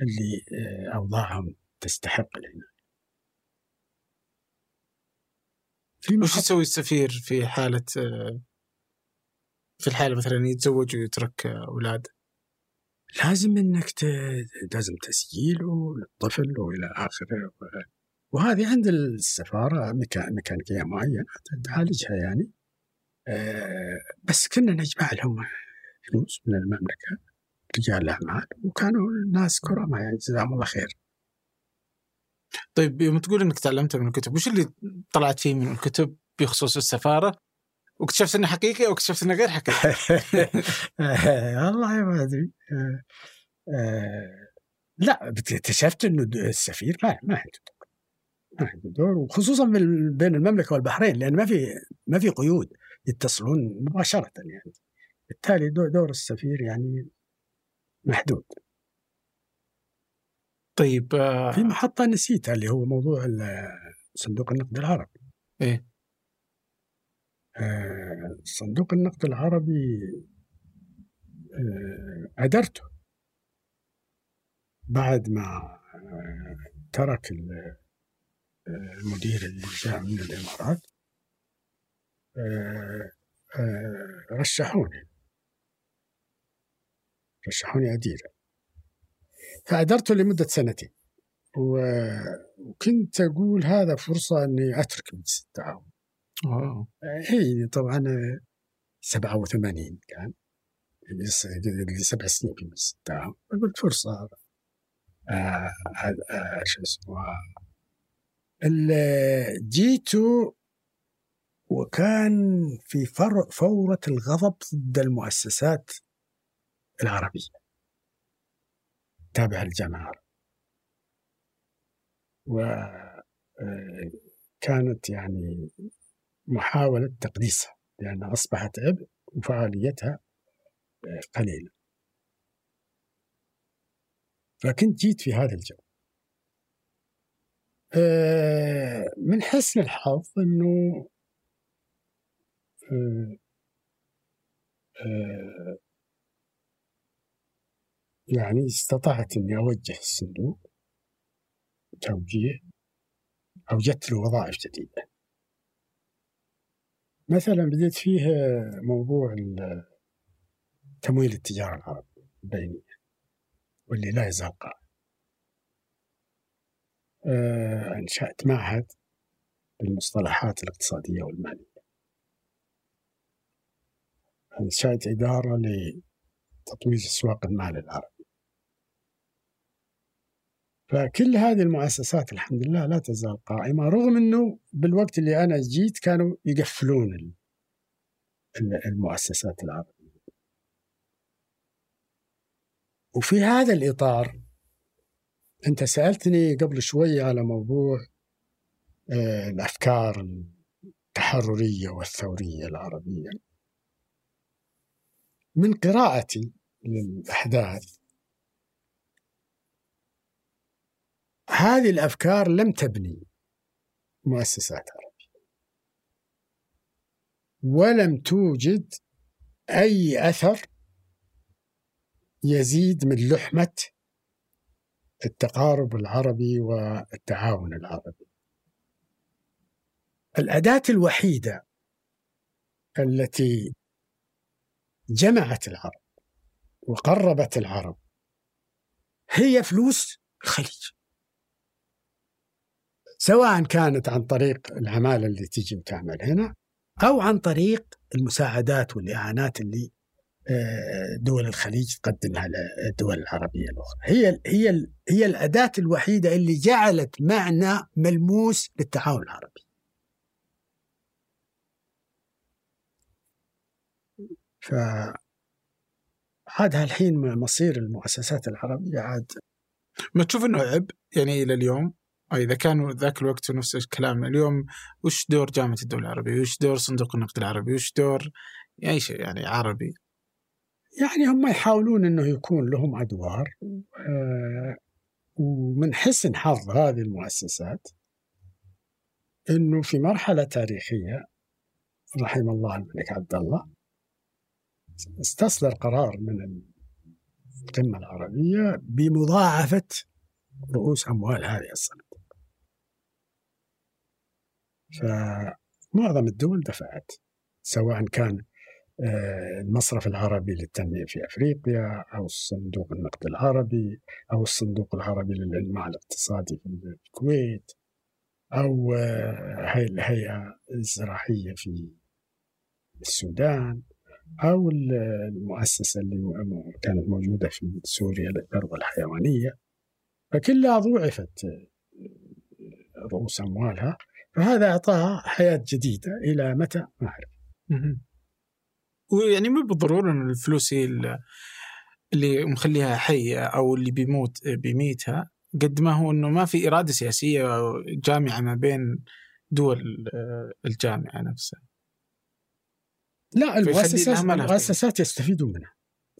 اللي آه، أوضاعهم تستحق العناية. وش يسوي السفير في حالة آه، في الحالة مثلا يتزوج ويترك أولاد؟ لازم إنك ت... لازم تسجيله للطفل والى آخره وهذه عند السفارة ميكانيكية معينة تعالجها يعني آه، بس كنا نجمع لهم فلوس من المملكة رجال الاعمال وكانوا الناس كرماء يعني جزاهم الله خير. طيب يوم تقول إنك تعلمت من الكتب، وش اللي طلعت فيه من الكتب بخصوص السفارة؟ واكتشفت إنه حقيقي أو اكتشفت إنه غير حقيقي؟ والله ما أدري. آه، آه، لا اكتشفت إنه السفير ما ما عنده دور. ما عنده دور وخصوصا بين المملكة والبحرين لأن ما في ما في قيود يتصلون مباشرة يعني. بالتالي دور السفير يعني محدود. طيب آه في محطة نسيتها اللي هو موضوع صندوق النقد العربي. إيه. آه صندوق النقد العربي آه أدرته. بعد ما ترك المدير اللي جاء من الإمارات رشحوني. رشحوني أديره فأدرته لمدة سنتين. وكنت أقول هذا فرصة أني أترك مجلس التعاون. هي طبعا 87 كان. اللي سبع سنين في مجلس التعاون. قلت فرصة. آه آه شو اسمه. جيتوا وكان في فورة الغضب ضد المؤسسات العربية. تابعة للجامعة وكانت آه، يعني محاولة تقديسها لأنها أصبحت عبء وفعاليتها آه، قليلة. فكنت جيت في هذا الجو. آه، من حسن الحظ أنه يعني استطعت أني أوجه الصندوق توجيه أوجدت له وظائف جديدة. مثلا بديت فيه موضوع تمويل التجارة العربية البينية واللي لا يزال قائم. آه، أنشأت معهد للمصطلحات الاقتصادية والمالية. أنشأت إدارة لتطوير أسواق المال العربي. فكل هذه المؤسسات الحمد لله لا تزال قائمة رغم أنه بالوقت اللي أنا جيت كانوا يقفلون المؤسسات العربية. وفي هذا الإطار أنت سألتني قبل شوي على موضوع آه، الأفكار التحررية والثورية العربية. من قراءتي للأحداث هذه الأفكار لم تبني مؤسسات عربية. ولم توجد أي أثر يزيد من لحمة التقارب العربي والتعاون العربي. الأداة الوحيدة التي جمعت العرب وقربت العرب هي فلوس الخليج. سواء كانت عن طريق العمالة اللي تجي وتعمل هنا أو عن طريق المساعدات والإعانات اللي آه، دول الخليج تقدمها للدول العربية الأخرى. هي هي هي الأداة الوحيدة اللي جعلت معنى ملموس للتعاون العربي. ف عاد الحين مصير المؤسسات العربية عاد ما تشوف إنه عب يعني إلى اليوم؟ إذا كانوا ذاك الوقت نفس الكلام اليوم وش دور جامعة الدول العربية؟ وش دور صندوق النقد العربي؟ وش دور أي شيء يعني عربي؟ يعني هم يحاولون إنه يكون لهم أدوار آه، ومن حسن حظ هذه المؤسسات إنه في مرحلة تاريخية رحم الله الملك عبد الله استصدر قرار من القمة العربية بمضاعفة رؤوس أموال هذه الصناديق فمعظم الدول دفعت سواء كان آه، المصرف العربي للتنمية في أفريقيا أو الصندوق النقد العربي أو الصندوق العربي للإنماء الاقتصادي في الكويت أو آه، الهيئة الزراعية في السودان أو المؤسسة اللي كانت موجودة في سوريا للثروة الحيوانية. فكلها ضوعفت آه، رؤوس أموالها. فهذا أعطاها حياة جديدة إلى متى؟ ما أعرف. ويعني مو بالضرورة إن الفلوس هي اللي مخليها حية أو اللي بيموت بيميتها. قد ما هو إنه ما في إرادة سياسية جامعة ما بين دول الجامعة نفسها. لا المؤسسات المؤسسات يستفيدون منها.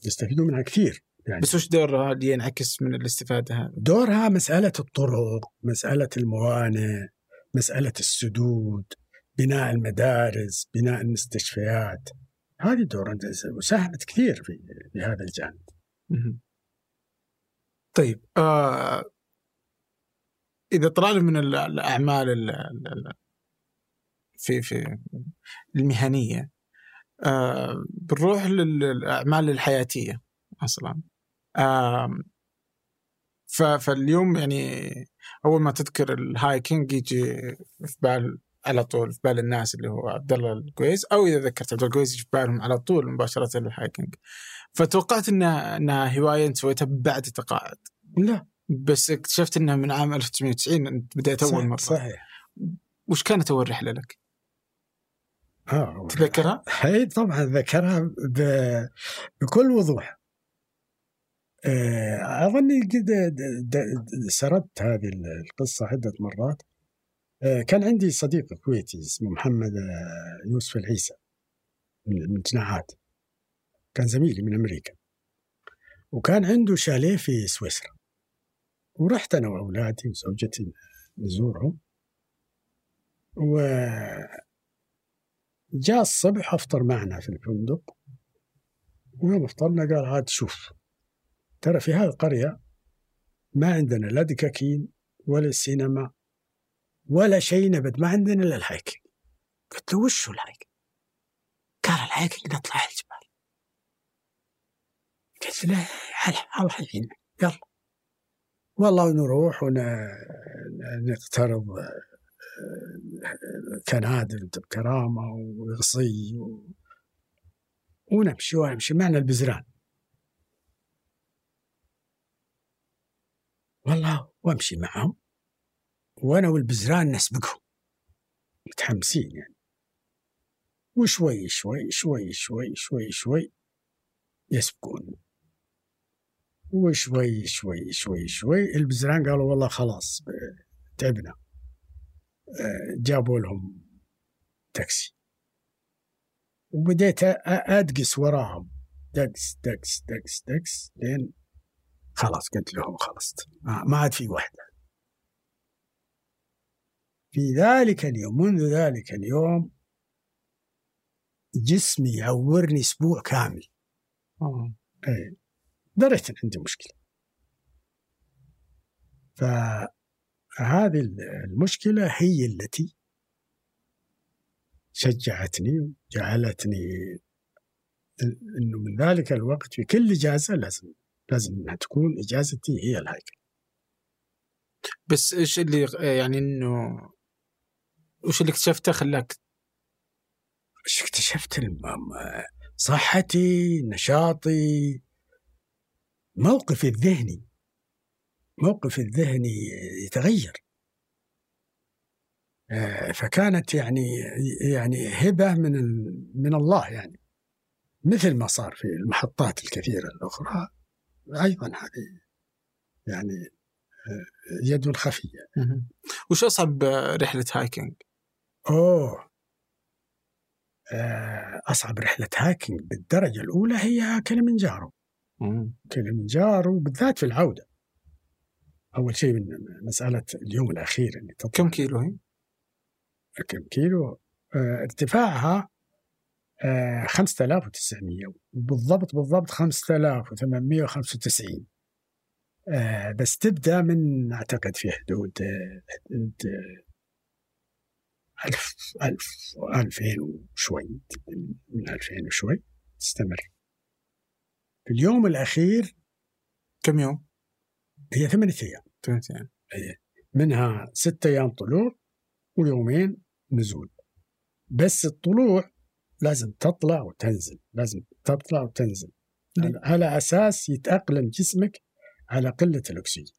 يستفيدون منها كثير. يعني بس وش دورها؟ اللي ينعكس من الاستفادة هذه؟ دورها مسألة الطرق، مسألة الموانئ، مسألة السدود، بناء المدارس، بناء المستشفيات، هذه دور وساهمت كثير في هذا الجانب. طيب آه إذا طلعنا من الأعمال في في المهنية آه بنروح للأعمال الحياتية أصلا آه فاليوم يعني أول ما تذكر ال hiking يجي في بال على طول في بال الناس اللي هو عبد الله القويس أو إذا ذكرت عبد الله القويس في بالهم على طول مباشرة ال hiking فتوقعت انها انها هواية أنت سويتها بعد التقاعد. لا. بس اكتشفت انها من عام 1990 أنت بديت أول مرة. صحيح. وش كانت أول رحلة لك؟ آه تذكرها؟ اي طبعا ذكرها بكل وضوح. آه، أظني قد سردت هذه القصة عدة مرات. آه، كان عندي صديق كويتي اسمه محمد آه، يوسف العيسى من جناحات. كان زميلي من أمريكا. وكان عنده شاليه في سويسرا. ورحت أنا وأولادي وزوجتي نزورهم و جاء الصبح أفطر معنا في الفندق. ويوم افطرنا قال عاد شوف. ترى في هذه القرية ما عندنا لا دكاكين ولا سينما ولا شيء نبت ما عندنا إلا الهايكنج قلت له وش هو ال hiking؟ قال ال hiking نطلع على الجبال. قلت له الله يعينك يلا. والله نروح ونقترض كنادر بكرامة وغصي و... ونمشي ونمشي. معنا البزران. والله وامشي معهم وأنا والبزران نسبقهم. متحمسين يعني. وشوي شوي شوي شوي شوي شوي يسبقون. وشوي شوي شوي شوي البزران قالوا والله خلاص تعبنا. جابوا لهم تاكسي. وبديت أدقس وراهم. دقس دقس دقس دقس لين خلاص قلت لهم خلصت ما ما عاد في واحدة في ذلك اليوم منذ ذلك اليوم جسمي يعورني أسبوع كامل. آه. اي دريت ان عندي مشكلة. فهذه المشكلة هي التي شجعتني وجعلتني إنه من ذلك الوقت في كل إجازة لازم لازم إنها تكون اجازتي هي الهيكل بس إيش اللي يعني إنه وش اللي اكتشفته خلاك؟ إيش اكتشفت؟ الم- صحتي نشاطي موقفي الذهني. موقفي الذهني يتغير. آه، فكانت يعني يعني هبة من من الله يعني. مثل ما صار في المحطات الكثيرة الأخرى. أيضا هذه يعني آه، يد خفية. وش أصعب رحلة hiking؟ أوه. آه، أصعب رحلة hiking بالدرجة الأولى هي كليمنجارو. كليمنجارو بالذات في العودة. أول شيء من مسألة اليوم الأخير اللي كم كيلو هي؟ كم كيلو؟ آه، ارتفاعها 5900 بالضبط بالضبط 5895 آه، بس تبدأ من أعتقد في حدود آه، حدود آه، ألف ألف ألفين وشوي من ألفين وشوي تستمر. في اليوم الأخير كم يوم؟ هي ثمانية أيام. ثلاث أيام. منها ستة أيام طلوع ويومين نزول. بس الطلوع لازم تطلع وتنزل لازم تطلع وتنزل. نعم. على أساس يتأقلم جسمك على قلة الأكسجين.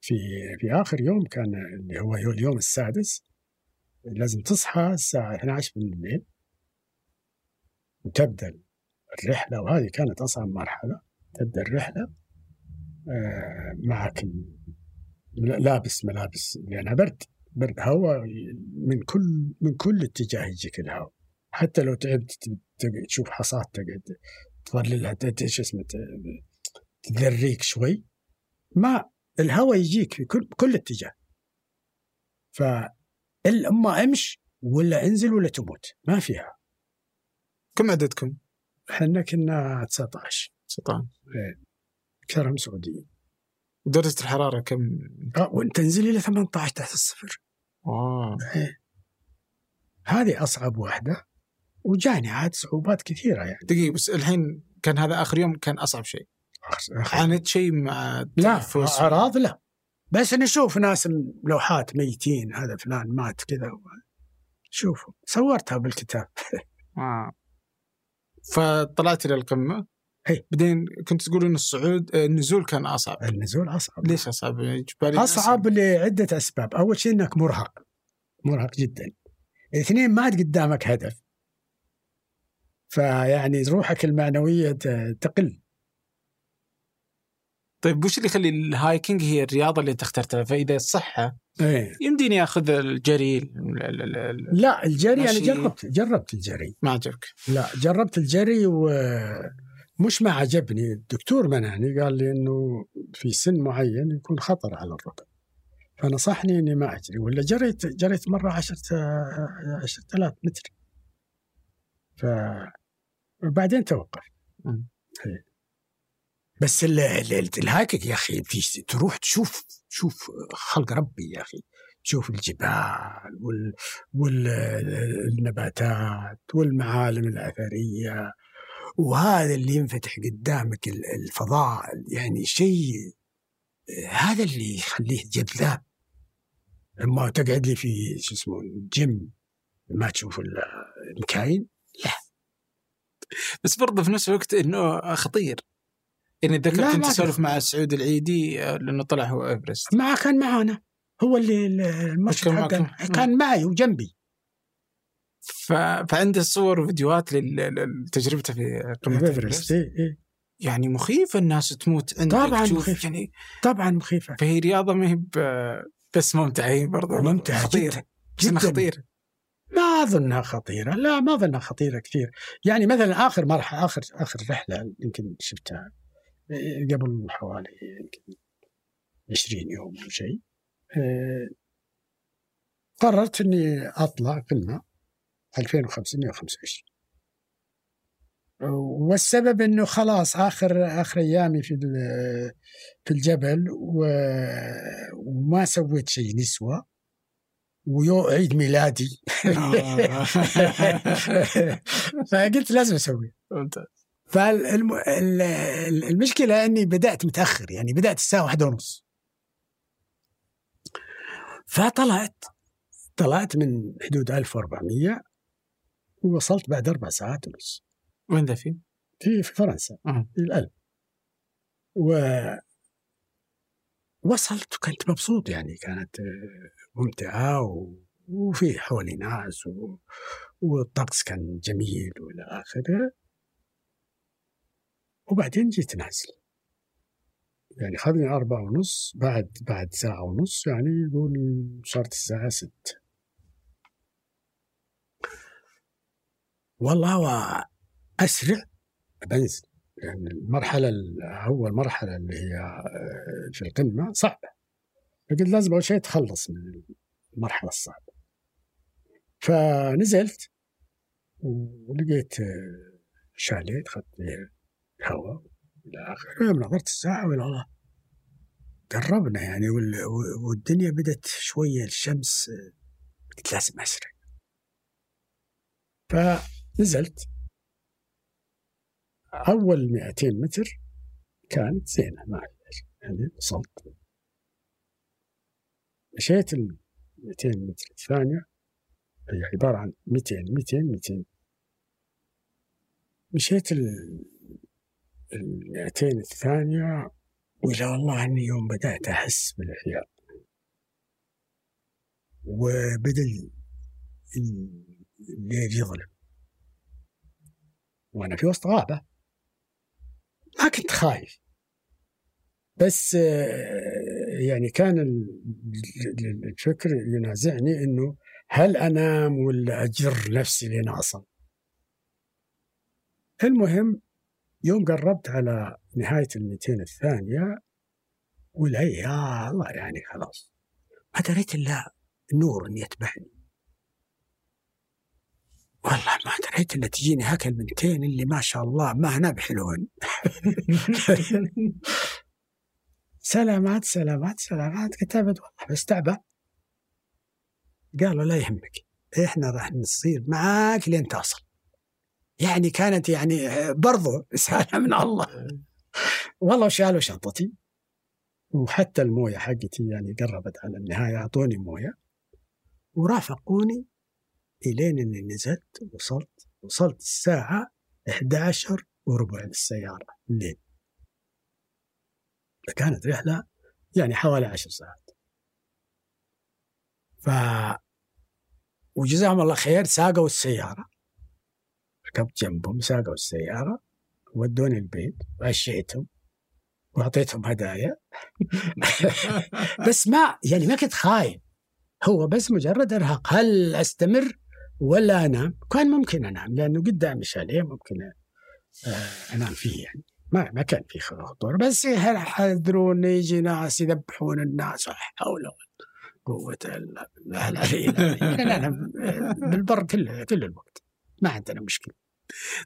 في في آخر يوم كان اللي هو اليوم السادس لازم تصحى الساعة 12 من الليل وتبدأ الرحلة وهذه كانت أصعب مرحلة تبدأ الرحلة آه، معك لابس ملابس لأنها برد برد هواء من كل من كل اتجاه يجيك الهواء. حتى لو تعبت تشوف حصاد تقعد تظللها شو اسمه تذريك شوي ما الهواء يجيك في كل كل اتجاه. ف أما أمش ولا انزل ولا تموت ما فيها. كم عددكم؟ إحنا كنا 19 سلطان اكثرهم سعوديين. درجة الحرارة كم؟ آه، تنزل إلى 18 تحت الصفر. آه هذه أصعب واحدة وجاني عاد صعوبات كثيرة يعني. دقيقة بس الحين كان هذا آخر يوم كان أصعب شيء. عانيت شيء مع لا؟ أعراض لا. بس نشوف ناس لوحات ميتين هذا فلان مات كذا شوفوا. صورتها بالكتاب. آه. فطلعت إلى القمة؟ إي. بعدين كنت تقول إن الصعود آه، النزول كان أصعب. النزول أصعب. ليش أصعب؟ يعني جبالي أصعب لعدة أسباب. أول شيء إنك مرهق. مرهق جدا. اثنين ما عاد قدامك هدف. فيعني روحك المعنوية تقل. طيب وش اللي يخلي ال hiking هي الرياضة اللي أنت اخترتها؟ فإذا الصحه إيه. يمديني آخذ الجري ال- ال- ال- ال- لا الجري أنا ماشي. جربت جربت الجري. ما عجبك. لا جربت الجري ومش ما عجبني. الدكتور منعني قال لي إنه في سن معين يكون خطر على الركب. فنصحني إني ما أجري ولا جريت جريت مرة 10 10000 متر. ف وبعدين توقف. إيه. بس ال- ال- الهايكنج يا أخي تروح تشوف شوف خلق ربي يا أخي. تشوف الجبال وال والنباتات والمعالم الأثرية. وهذا اللي ينفتح قدامك ال- الفضاء يعني شيء هذا اللي يخليه جذاب. اما تقعد لي في شو اسمه جيم ما تشوف ال- الكاين بس برضه في نفس الوقت إنه خطير. يعني لا، ذكرت اسولف خطر. مع سعود العيدي آه، لأنه طلع هو إيفرست. ما كان معانا. هو اللي المرشد كان. كان معي وجنبي. ف... فعنده صور وفيديوهات لتجربته في قمة إيفرست إيه إيه. يعني مخيفة الناس تموت عندك طبعاً تشوف مخيف. يعني طبعا مخيفة فهي رياضة ما هي بس ممتعة هي برضه ممتعة خطيرة جدا جداً. خطيرة ما أظنها خطيرة لا ما أظنها خطيرة كثير يعني مثلا آخر مرحله آخر آخر رحلة يمكن شفتها آه، قبل حوالي يمكن 20 يوم أو شيء قررت إني أطلع قمة 2525 والسبب إنه خلاص آخر آخر أيامي في في الجبل وما سويت شيء نسوة. ويو عيد ميلادي. آه. فقلت لازم أسوي. فالمشكلة إني بدأت متأخر يعني بدأت الساعة واحدة ونص. فطلعت طلعت من حدود 1400 ووصلت بعد أربع ساعات ونص. وين ذا في؟ في في فرنسا. أه. في الألب. و وصلت وكنت مبسوط يعني كانت ممتعة و... وفي حولي ناس و... والطقس كان جميل وإلى آخره. وبعدين جيت نازل. يعني خذني أربعة ونص بعد بعد ساعة ونص يعني يقول صارت الساعة ستة. والله وأسرع بنزل يعني المرحلة أول مرحلة اللي هي آه، في القمة صعبة. فقلت لازم أول شيء تخلص من المرحلة الصعبة. فنزلت ولقيت آه، شاليه أخذت هواء إلى آخره. يوم نظرت الساعة ولا الله قربنا يعني والدنيا بدت شوية الشمس آه، قلت لازم فنزلت أول 200 متر كانت زينة ما يعني وصلت. مشيت ال 200 متر الثانية هي عبارة عن 200 200 200 مشيت ال 200 الثانية وإلى والله أني يوم بدأت أحس بالإحياء. وبدأ الليل يظلم. وأنا في وسط غابة. ما كنت خايف. بس آه، يعني كان الفكر ينازعني إنه هل أنام ولا أجر نفسي لين أصل؟ المهم يوم قربت على نهاية الميتين الثانية ولا يا الله يعني خلاص. ما دريت إلا نور يتبعني والله ما دريت الا تجيني هاك البنتين اللي ما شاء الله ما هنا بحلون. سلامات سلامات سلامات. كتبت والله بس تعبان قالوا لا يهمك إحنا راح نصير معاك لين تصل يعني كانت يعني برضو رسالة من الله. والله شالوا شنطتي. وحتى الموية حقتي يعني قربت على النهاية أعطوني موية. ورافقوني الين اني نزلت وصلت وصلت الساعة 11 وربع بالسياره الليل. فكانت رحلة يعني حوالي عشر ساعات. ف وجزاهم الله خير ساقوا السيارة. ركبت جنبهم ساقوا السيارة ودوني البيت وعشيتهم وأعطيتهم هدايا. بس ما يعني ما كنت خايف. هو بس مجرد إرهاق. هل أستمر؟ ولا أنام. كان ممكن أنام لأنه قدامي شاليه ممكن آه، أنام فيه يعني. ما ما كان في خطورة. بس يحذرون يجي ناس يذبحون الناس حول قوة إلا بالبر كل كل الوقت. ما عندنا مشكلة.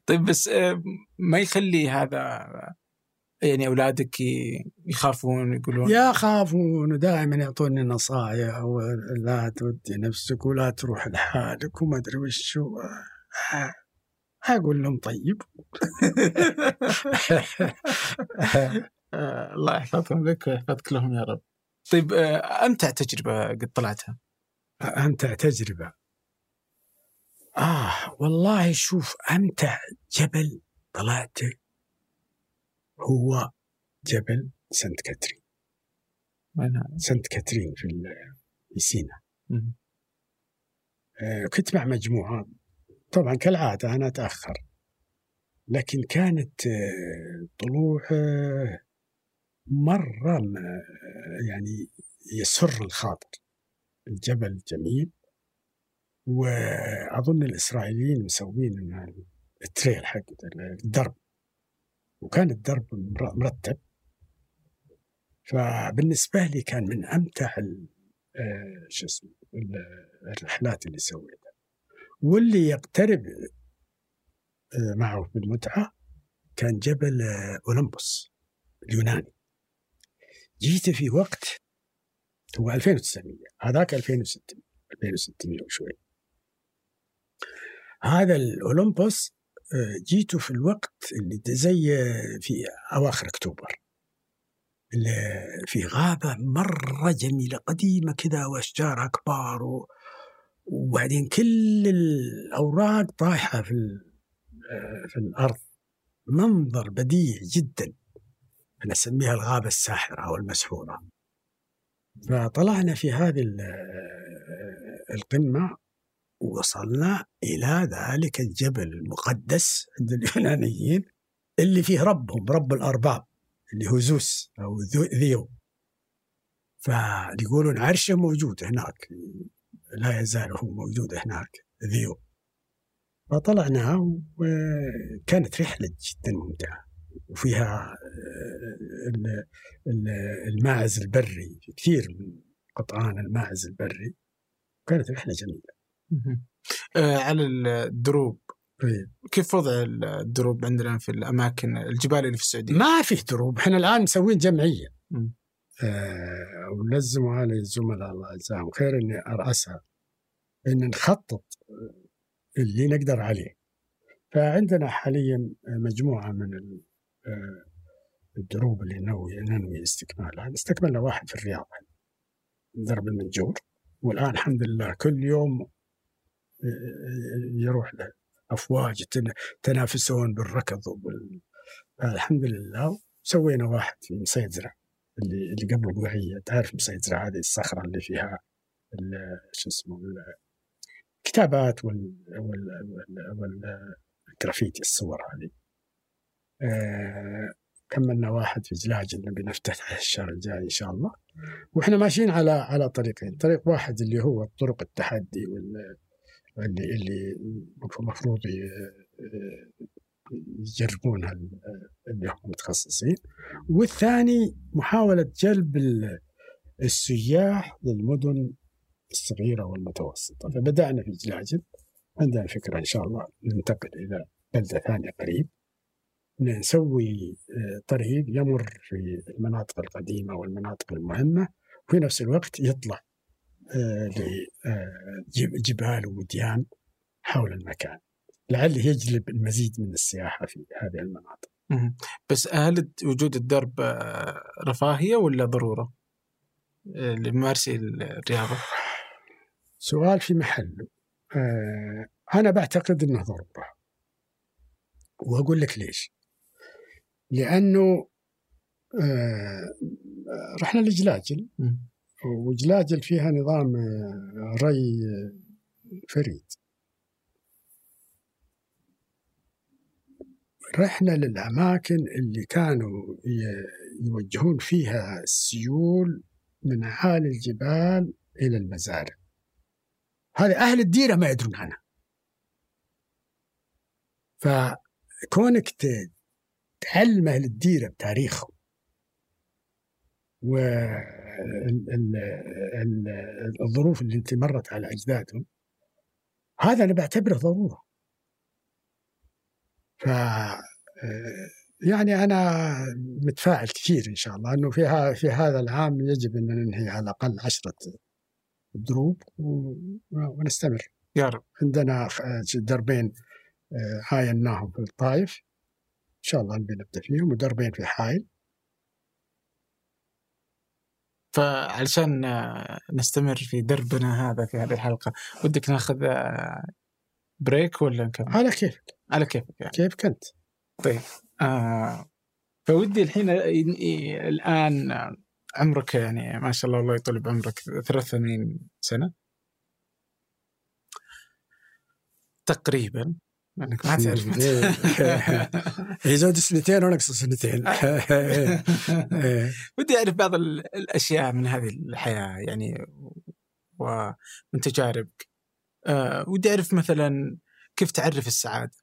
طيب بس آه، ما يخلي هذا يعني أولادك يخافون يقولون يخافون ودائما يعطوني نصائح ولا تودي نفسك ولا تروح لحالك وما أدري وش أقول لهم طيب. الله يحفظهم لك ويحفظك لهم يا رب. طيب أمتع تجربة قد طلعتها؟ أمتع تجربة. آه والله شوف أمتع جبل طلعته هو جبل سانت كاترين. سانت كاترين في في سينا. آه كنت مع مجموعة. طبعا كالعادة أنا أتأخر. لكن كانت آه طلوع آه مرة يعني يسر الخاطر. الجبل جميل. وأظن الإسرائيليين مسوين التريل حق الدرب. وكان الدرب مرتب. فبالنسبة لي كان من أمتع آه، شو اسمه الرحلات اللي سويتها. واللي يقترب آه، معه بالمتعه كان جبل آه، أولمبوس اليوناني. جيت في وقت هو 2900 هذاك 2600 2600 وشوي. هذا الأولمبوس جيته في الوقت اللي زي في أواخر أكتوبر. اللي في غابة مرة جميلة قديمة كذا وأشجارها كبار و... وبعدين كل الأوراق طايحة في في الأرض. منظر بديع جدا. أنا أسميها الغابة الساحرة أو المسحورة. فطلعنا في هذه القمة وصلنا إلى ذلك الجبل المقدس عند اليونانيين اللي فيه ربهم رب الأرباب اللي هو زوس أو ذيو. فيقولون عرشه موجود هناك لا يزال هو موجود هناك ذيو. فطلعنا وكانت رحلة جدا ممتعة وفيها آه، الماعز البري كثير من قطعان الماعز البري. كانت رحلة جميلة. آه، على الدروب طيب. كيف وضع الدروب عندنا في الأماكن الجبال اللي في السعودية؟ ما في دروب، إحنا الآن مسوين جمعية. آه ولزموا على الزملاء الله يجزاهم خير إني أرأسها إن نخطط اللي نقدر عليه. فعندنا حاليا مجموعة من آه، الدروب اللي نوي ننوي استكمالها، استكملنا واحد في الرياض درب المنجور والآن الحمد لله كل يوم يروح له. أفواج تنافسون بالركض وبال... الحمد لله. سوينا واحد في مصيدزرع اللي اللي قبل الوعيه تعرف مصيدزرع هذه الصخرة اللي فيها شو اسمه الكتابات وال وال والجرافيتي الصور هذه. آه كملنا واحد في جلاجل نبي نفتتح الشهر الجاي إن شاء الله. وإحنا ماشيين على على طريقين. طريق واحد اللي هو طرق التحدي وال اللي اللي المفروض يجربونها اللي هم متخصصين. والثاني محاولة جلب السياح للمدن الصغيرة والمتوسطة. فبدأنا في جلاجل عندنا فكرة إن شاء الله ننتقل إلى بلدة ثانية قريب نسوي طريق يمر في المناطق القديمة والمناطق المهمة وفي نفس الوقت يطلع لجبال ووديان حول المكان. لعله يجلب المزيد من السياحة في هذه المناطق. بس هل وجود الدرب آه، رفاهية ولا ضرورة؟ لممارسي الرياضة؟ سؤال في محله. آه، أنا بعتقد أنه ضرورة. وأقول لك ليش. لأنه آه، رحنا لجلاجل. وجلاجل فيها نظام آه، ري فريد. رحنا للأماكن اللي كانوا يوجهون فيها السيول من أعالي الجبال إلى المزارع. هذه أهل الديرة ما يدرون عنها. فكونك تعلم أهل الديرة بتاريخهم و الظروف اللي انت مرت على اجدادهم هذا أنا بعتبره ضرورة. ف يعني أنا متفائل كثير إن شاء الله إنه في في هذا العام يجب إن ننهي على الأقل عشرة دروب ونستمر. يا رب. عندنا دربين عايناهم في الطائف. إن شاء الله نبي نبدأ فيهم ودربين في حائل. فعلشان نستمر في دربنا هذا في هذه الحلقة ودك ناخذ بريك ولا نكمل؟ على كيفك على كيفك يعني. كيفك أنت طيب آه فودي الحين الآن عمرك يعني ما شاء الله الله يطول بعمرك 83 سنة تقريبا انك ما تعرف يزود سنتين ونقص سنتين. ودي أعرف بعض الأشياء من هذه الحياة يعني ومن تجاربك آه ودي أعرف مثلا كيف تعرف السعادة؟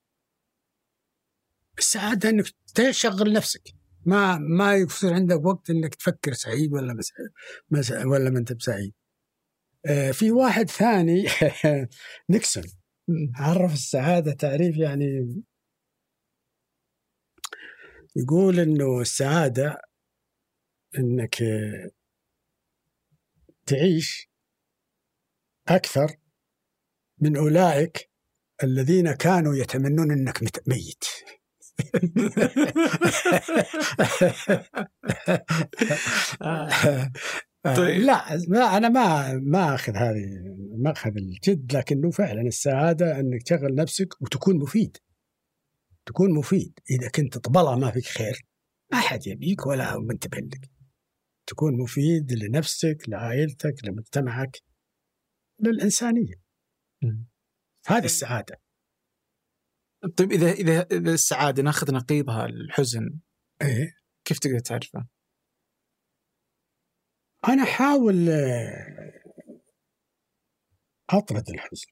السعادة إنك تشغل نفسك. ما ما يصير عندك وقت إنك تفكر سعيد ولا. مس... ولا ما أنت بسعيد. آه في واحد ثاني نيكسون. عرف السعادة تعريف يعني يقول إنه السعادة إنك تعيش أكثر من أولئك الذين كانوا يتمنون إنك ميت. طيب. لا لا أنا ما ما أخذ هذه ما اخذ الجد لكنه فعلا السعادة إنك تشغل نفسك وتكون مفيد. تكون مفيد. إذا كنت طبلة ما فيك خير ما حد يبيك ولا منتبه لك. تكون مفيد لنفسك لعائلتك لمجتمعك للإنسانية. هذه طيب. إذا إذا إذا السعادة ناخذ نقيضها الحزن إيه. كيف تقدر تعرفه؟ أنا أحاول آه، أطرد الحزن.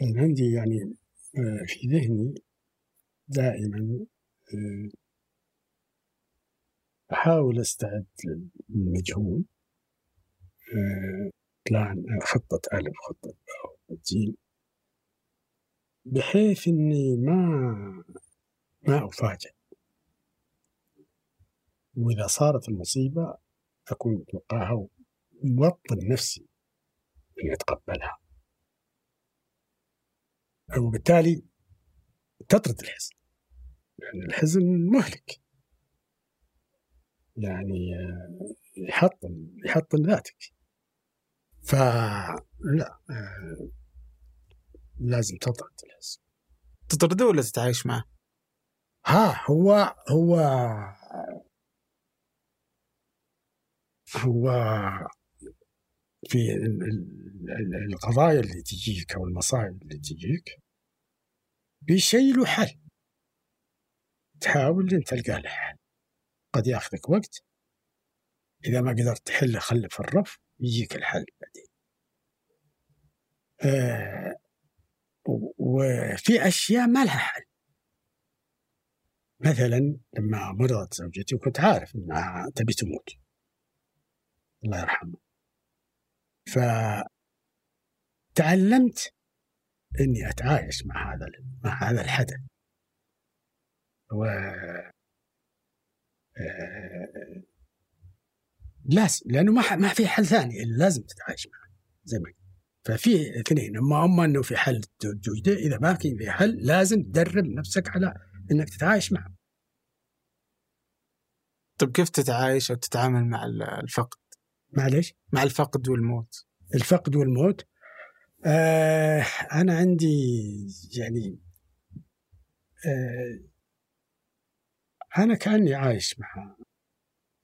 يعني عندي يعني آه، في ذهني دائما آه، أحاول أستعد للمجهول. بلان خطة ألف خطة باء جيم بحيث إني ما ما أفاجأ وإذا صارت المصيبة أكون متوقعها وموطن نفسي إني أتقبلها وبالتالي تطرد الحزن يعني الحزن مهلك. يعني يحطم يحطم ذاتك. فلا لازم تطرد الحزن. تطرده ولا تتعايش معه؟ ها هو هو هو في القضايا اللي تجيك أو المصايب اللي تجيك بشيء له حل. تحاول إن تلقى له حل. قد ياخذك وقت. إذا ما قدرت تحله خله في الرف يجيك الحل بعدين. آه وفي أشياء ما لها حل. مثلا لما مرضت زوجتي وكنت عارف إنها تبي تموت. الله يرحمه فتعلمت إني أتعايش مع هذا مع هذا الحدث و آه، لازم لأنه ما ما في حل ثاني لازم تتعايش معه زي ما ففي اثنين اما أما إنه في حل توجده إذا ما في حل لازم تدرب نفسك على إنك تتعايش معه. طيب كيف تتعايش أو تتعامل مع الفقد؟ معليش؟ مع الفقد والموت. الفقد والموت آه أنا عندي يعني آه أنا كأني عايش مع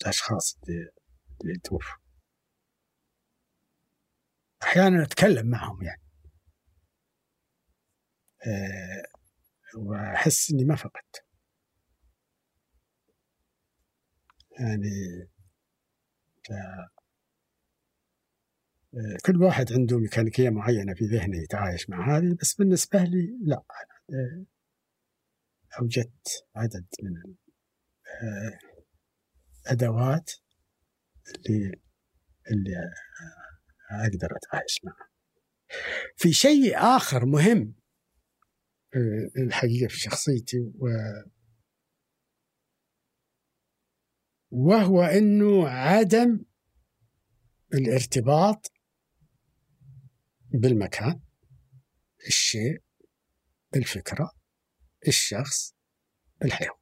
الأشخاص اللي, توفوا أحيانا أتكلم معهم يعني أه وأحس إني ما فقدت يعني. آه، كل واحد عنده ميكانيكية معينة في ذهنه يتعايش مع هذه بس بالنسبة لي لا. أنا أوجدت عدد من الأدوات آه، اللي اللي أقدر أتعايش معه في شيء آخر مهم آه، الحقيقة في شخصيتي و وهو أنه عدم الارتباط بالمكان الشيء الفكرة الشخص الحيوان.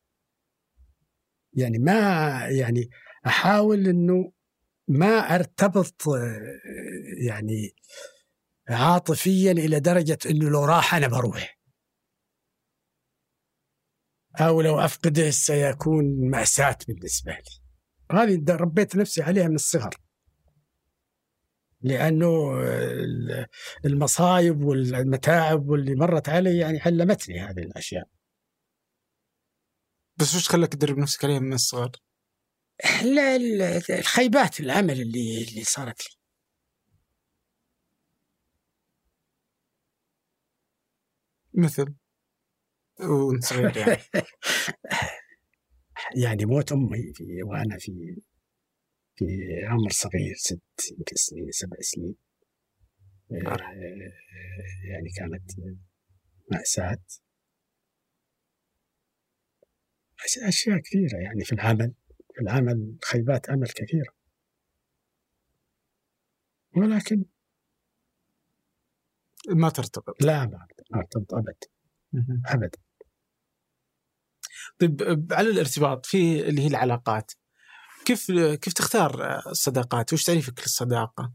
يعني ما يعني أحاول أنه ما أرتبط آه، يعني عاطفيا إلى درجة إنه لو راح أنا بروح. أو لو أفقده سيكون مأساة بالنسبة لي. هذه ربيت نفسي عليها من الصغر. لأنه المصايب والمتاعب واللي مرت علي يعني علمتني هذه الأشياء. بس وش خلاك تدرب نفسك عليها من الصغر؟ الخيبات العمل اللي اللي صارت لي. مثل؟ وانت صغير يعني. يعني موت أمي في وأنا في في عمر صغير ست يمكن سنين سبع سنين. آه، يعني كانت مأساة أشياء كثيرة يعني في العمل في العمل خيبات أمل كثيرة. ولكن ما ترتبط. لا ما ارتبط أبدا أبدا طيب على الارتباط في اللي هي العلاقات كيف كيف تختار الصداقات؟ وش تعريفك للصداقة؟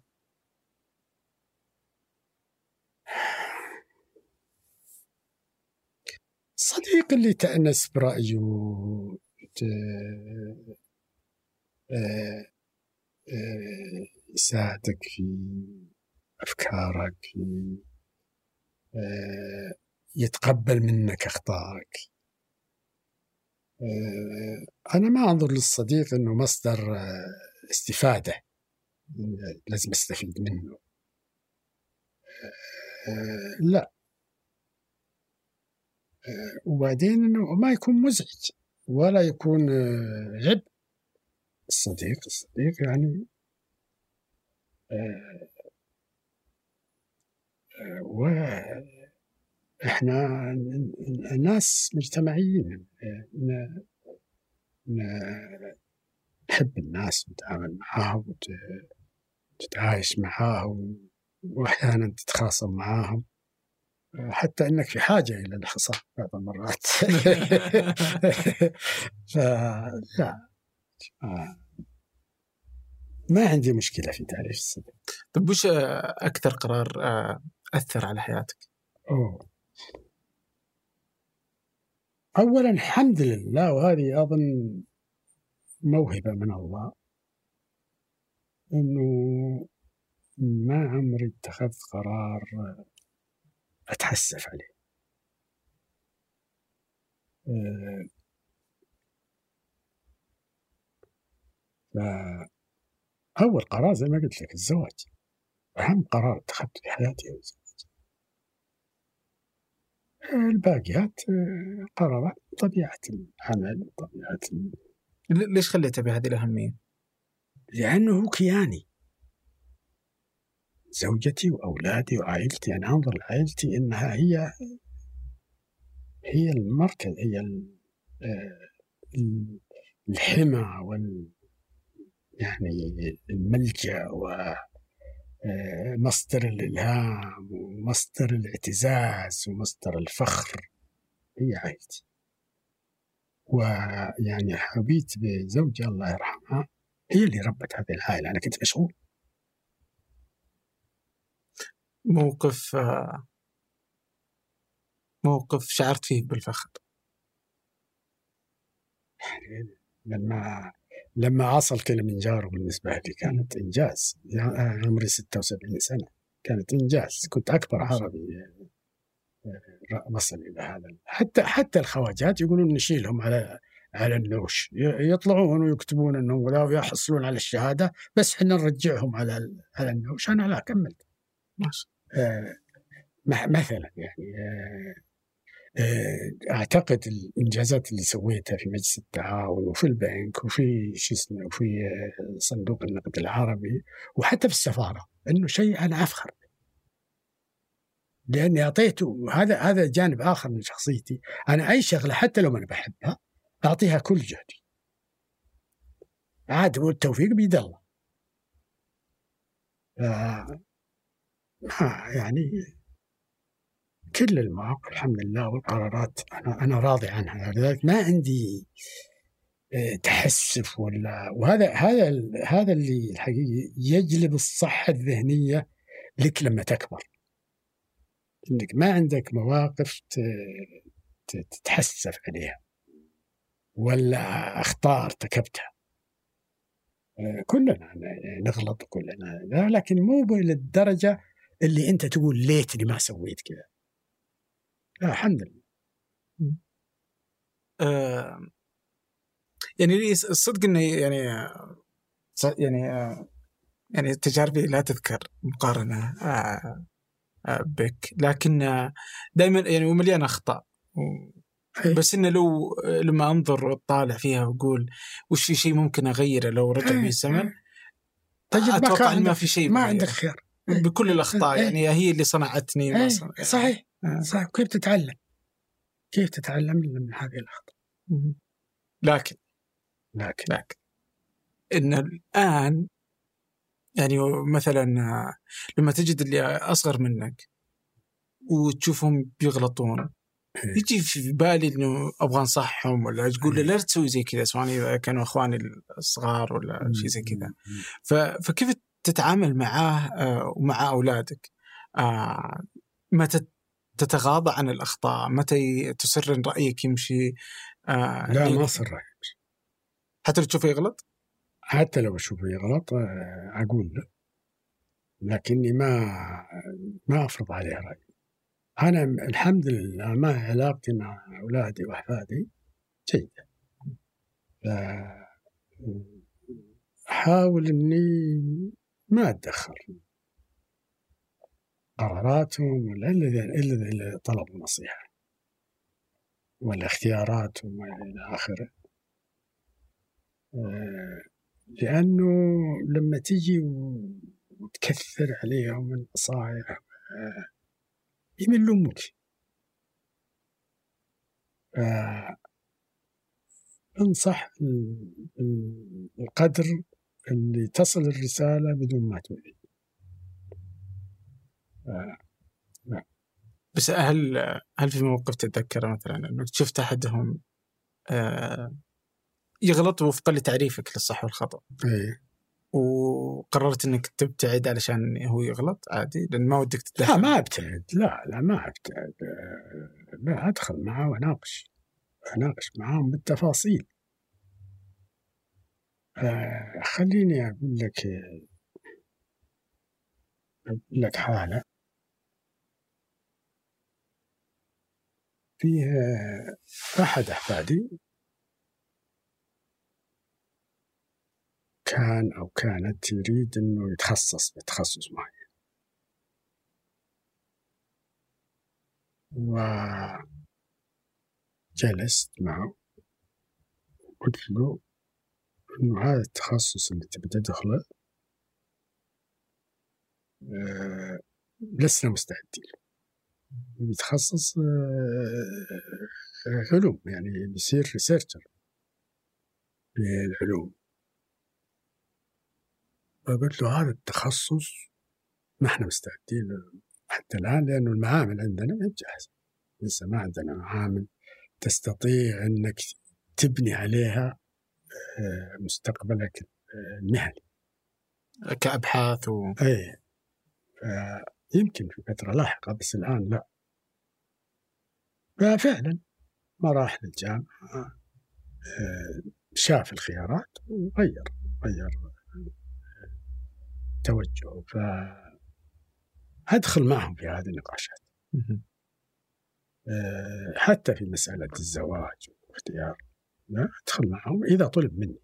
الصديق اللي تأنس برأيه آه، آه، يساعدك في أفكارك في آه، يتقبل منك أخطائك أنا ما أنظر للصديق أنه مصدر استفادة. لازم أستفيد منه. لا. وبعدين إنه ما يكون مزعج ولا يكون آه، عبء الصديق الصديق يعني آه، آه، وإحنا ناس مجتمعيين. نحب الناس نتعامل معاهم وتتعايش معاهم وأحيانا تتخاصم معاهم. حتى إنك في حاجة إلى الحصى بعض المرات. فلا ما عندي مشكلة في تعريف الصدق. طيب وش أكثر قرار أثر على حياتك؟ أوه. اولا الحمد لله وهذه أظن موهبة من الله إنه ما عمري اتخذت قرار أتحسف عليه. آه، فأول قرار زي ما قلت لك الزواج. أهم قرار اتخذته في حياتي هو الزواج. الباقيات آه، قرارات طبيعة العمل طبيعة ليش خليتها بهذه الأهمية؟ لأنه كياني زوجتي وأولادي وعائلتي أنا أنظر لعائلتي أنها هي هي المركز هي آه، الحمى وال يعني الملجأ ومصدر آه، الإلهام ومصدر الاعتزاز ومصدر الفخر. هي عائلتي ويعني حبيت بزوجي الله يرحمها. هي اللي ربت هذه العائلة أنا كنت مشغول. موقف موقف شعرت فيه بالفخر. لما لما عصل كلمنجارو بالنسبة لي كانت إنجاز. يعني عمري 76 سنة. كانت إنجاز. كنت أكبر عربي آه، وصل إلى هذا حتى حتى الخواجات يقولون نشيلهم على على النوش. يطلعون ويكتبون أنهم لا يحصلون على الشهادة بس إحنا نرجعهم على على النوش. أنا لا كملت. آه، مثلا يعني آه، آه، أعتقد الإنجازات اللي سويتها في مجلس التعاون وفي البنك وفي شو اسمه وفي صندوق النقد العربي وحتى في السفارة إنه شيء أنا أفخر. لأني أعطيته هذا هذا جانب آخر من شخصيتي. أنا أي شغلة حتى لو ما أنا بحبها أعطيها كل جهدي. عاد والتوفيق بيد الله. ما يعني كل المواقف الحمد لله والقرارات أنا أنا راضي عنها. لذلك ما عندي آه، تحسف ولا وهذا هذا هذا اللي الحقيقة يجلب الصحة الذهنية لك لما تكبر. انك ما عندك مواقف تتحسف عليها ولا اخطاء ارتكبتها آه، كلنا نغلط كلنا. لكن مو للدرجه اللي أنت تقول ليتني ما سويت كذا. لا الحمد لله. آه يعني الصدق انه يعني يعني يعني تجاربي لا تذكر مقارنة آه آه، بك. لكن دائما يعني ومليان أخطاء. إيه. بس إنه لو لما أنظر واطالع فيها وأقول وش في شيء ممكن أغيره لو رجع إيه، بي الزمن إيه. تجد ما أتوقع ما عندك- في شيء ما. عندك خيار. بكل الأخطاء. يعني هي اللي صنعتني ما إيه، صنع- يعني- صحيح آه. صح كيف تتعلم؟ كيف تتعلم من هذه الأخطاء؟ مم. لكن لكن لكن إن الآن يعني مثلا آه، لما تجد اللي أصغر منك وتشوفهم بيغلطون إيه. يجي في بالي إنه أبغى أنصحهم ولا تقول له لا تسوي زي كذا سواء إذا كانوا إخواني الصغار ولا شيء زي كذا فكيف تتعامل معاه آه، ومع أولادك؟ متى تتغاضى عن الأخطاء؟ متى إن رأيك يمشي؟ آه، لا ليه؟ ما صر رأي. حتى لو تشوفه يغلط؟ حتى لو أشوفه يغلط آه، أقول له لكني ما ما أفرض عليه رأي أنا الحمد لله ما علاقتي مع أولادي وأحفادي جيدة أحاول إني ما أتدخل قراراتهم ولا إلا إلا طلبوا نصيحه ولا اختياراتهم إلى آخره. آه، لأنه لما تجي وتكثر عليهم النصائح آه، يملون منك ف- انصح ال- ال- القدر اللي تصل الرسالة بدون ما تؤذي. بس هل هل في موقف تتذكره مثلا انك شفت أحدهم آه، يغلط وفقا لتعريفك للصح والخطأ؟ إيه. وقررت إنك تبتعد علشان هو يغلط عادي؟ لأن ما ودك لا تتدخل ما أبتعد. لا لا ما أبتعد. آه، لا أدخل معه وأناقش. أناقش معاهم بالتفاصيل. آه، خليني أقول لك أقول لك حالة. فيه آه، أحد أحفادي. كان أو كانت تريد إنه يتخصص بتخصص معين وجلست معه. قلت له إنه هذا التخصص اللي تبي تدخله آه، لسنا مستعدين. له بيتخصص آه، علوم يعني بيصير ريسيرشر في العلوم فقلت له هذا التخصص ما إحنا مستعدين حتى الآن لأنه المعامل عندنا ما هي جاهزة. لسه ما عندنا معامل تستطيع إنك تبني عليها آه، مستقبلك آه، المهني. كأبحاث و... اي يمكن في فترة لاحقة بس الآن لا. ففعلا ما راح للجامعه آه، شاف الخيارات وغير غير توجهه. ف أدخل معهم في هذه النقاشات. آه، حتى في مسألة الزواج واختيار لا أدخل معهم إذا طلب مني.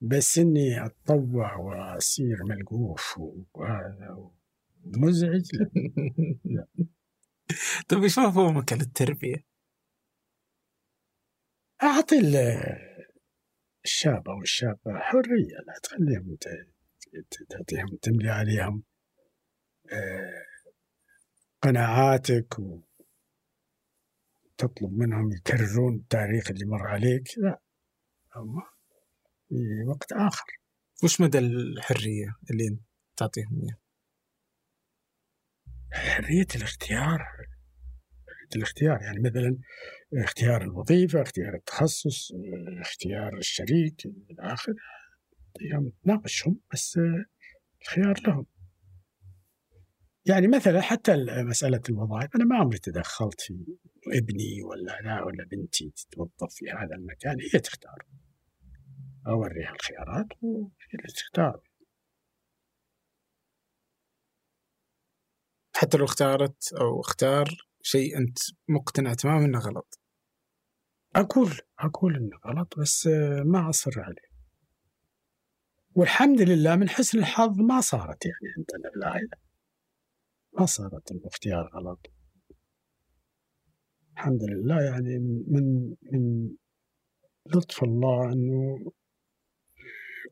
بس إني أتطوع واصير ملقوف وهذا مزعج لا. طيب إيش مفهومك للتربية؟ أعطي ال- الشاب أو الشابة حرية لا تخليهم تعطيهم تملي عليهم آه، قناعاتك وتطلب منهم يكررون التاريخ اللي مر عليك لا. في وقت آخر. وش مدى الحرية اللي تعطيهم اياها؟ حرية الاختيار حرية الاختيار يعني مثلا اختيار الوظيفة اختيار التخصص اختيار الشريك إلى آخره. يوم ناقشهم بس الخيار لهم. يعني مثلا حتى مسألة الوظائف أنا ما عمري تدخلت في ابني ولا لا ولا بنتي تتوظف في هذا المكان هي تختار. أوريها الخيارات وهي اللي تختار حتى لو اختارت أو اختار شيء أنت مقتنع تماما إنه غلط. أقول أقول إنه غلط بس ما أصر عليه. والحمد لله من حسن الحظ ما صارت يعني عندنا في العائلة ما صارت الاختيار غلط. الحمد لله يعني من من لطف الله إنه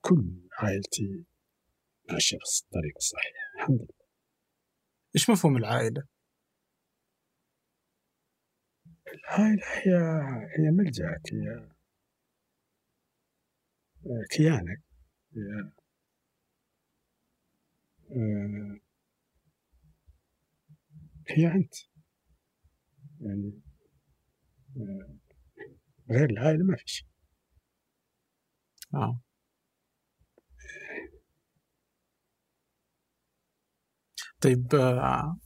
كل عائلتي ماشيه في الطريق الصحيح. الحمد لله. إيش مفهوم العائلة؟ العائلة هي هي ملجأك هي كيانك. هي هي أنت. يعني غير العائلة ما في شيء. آه. طيب آه،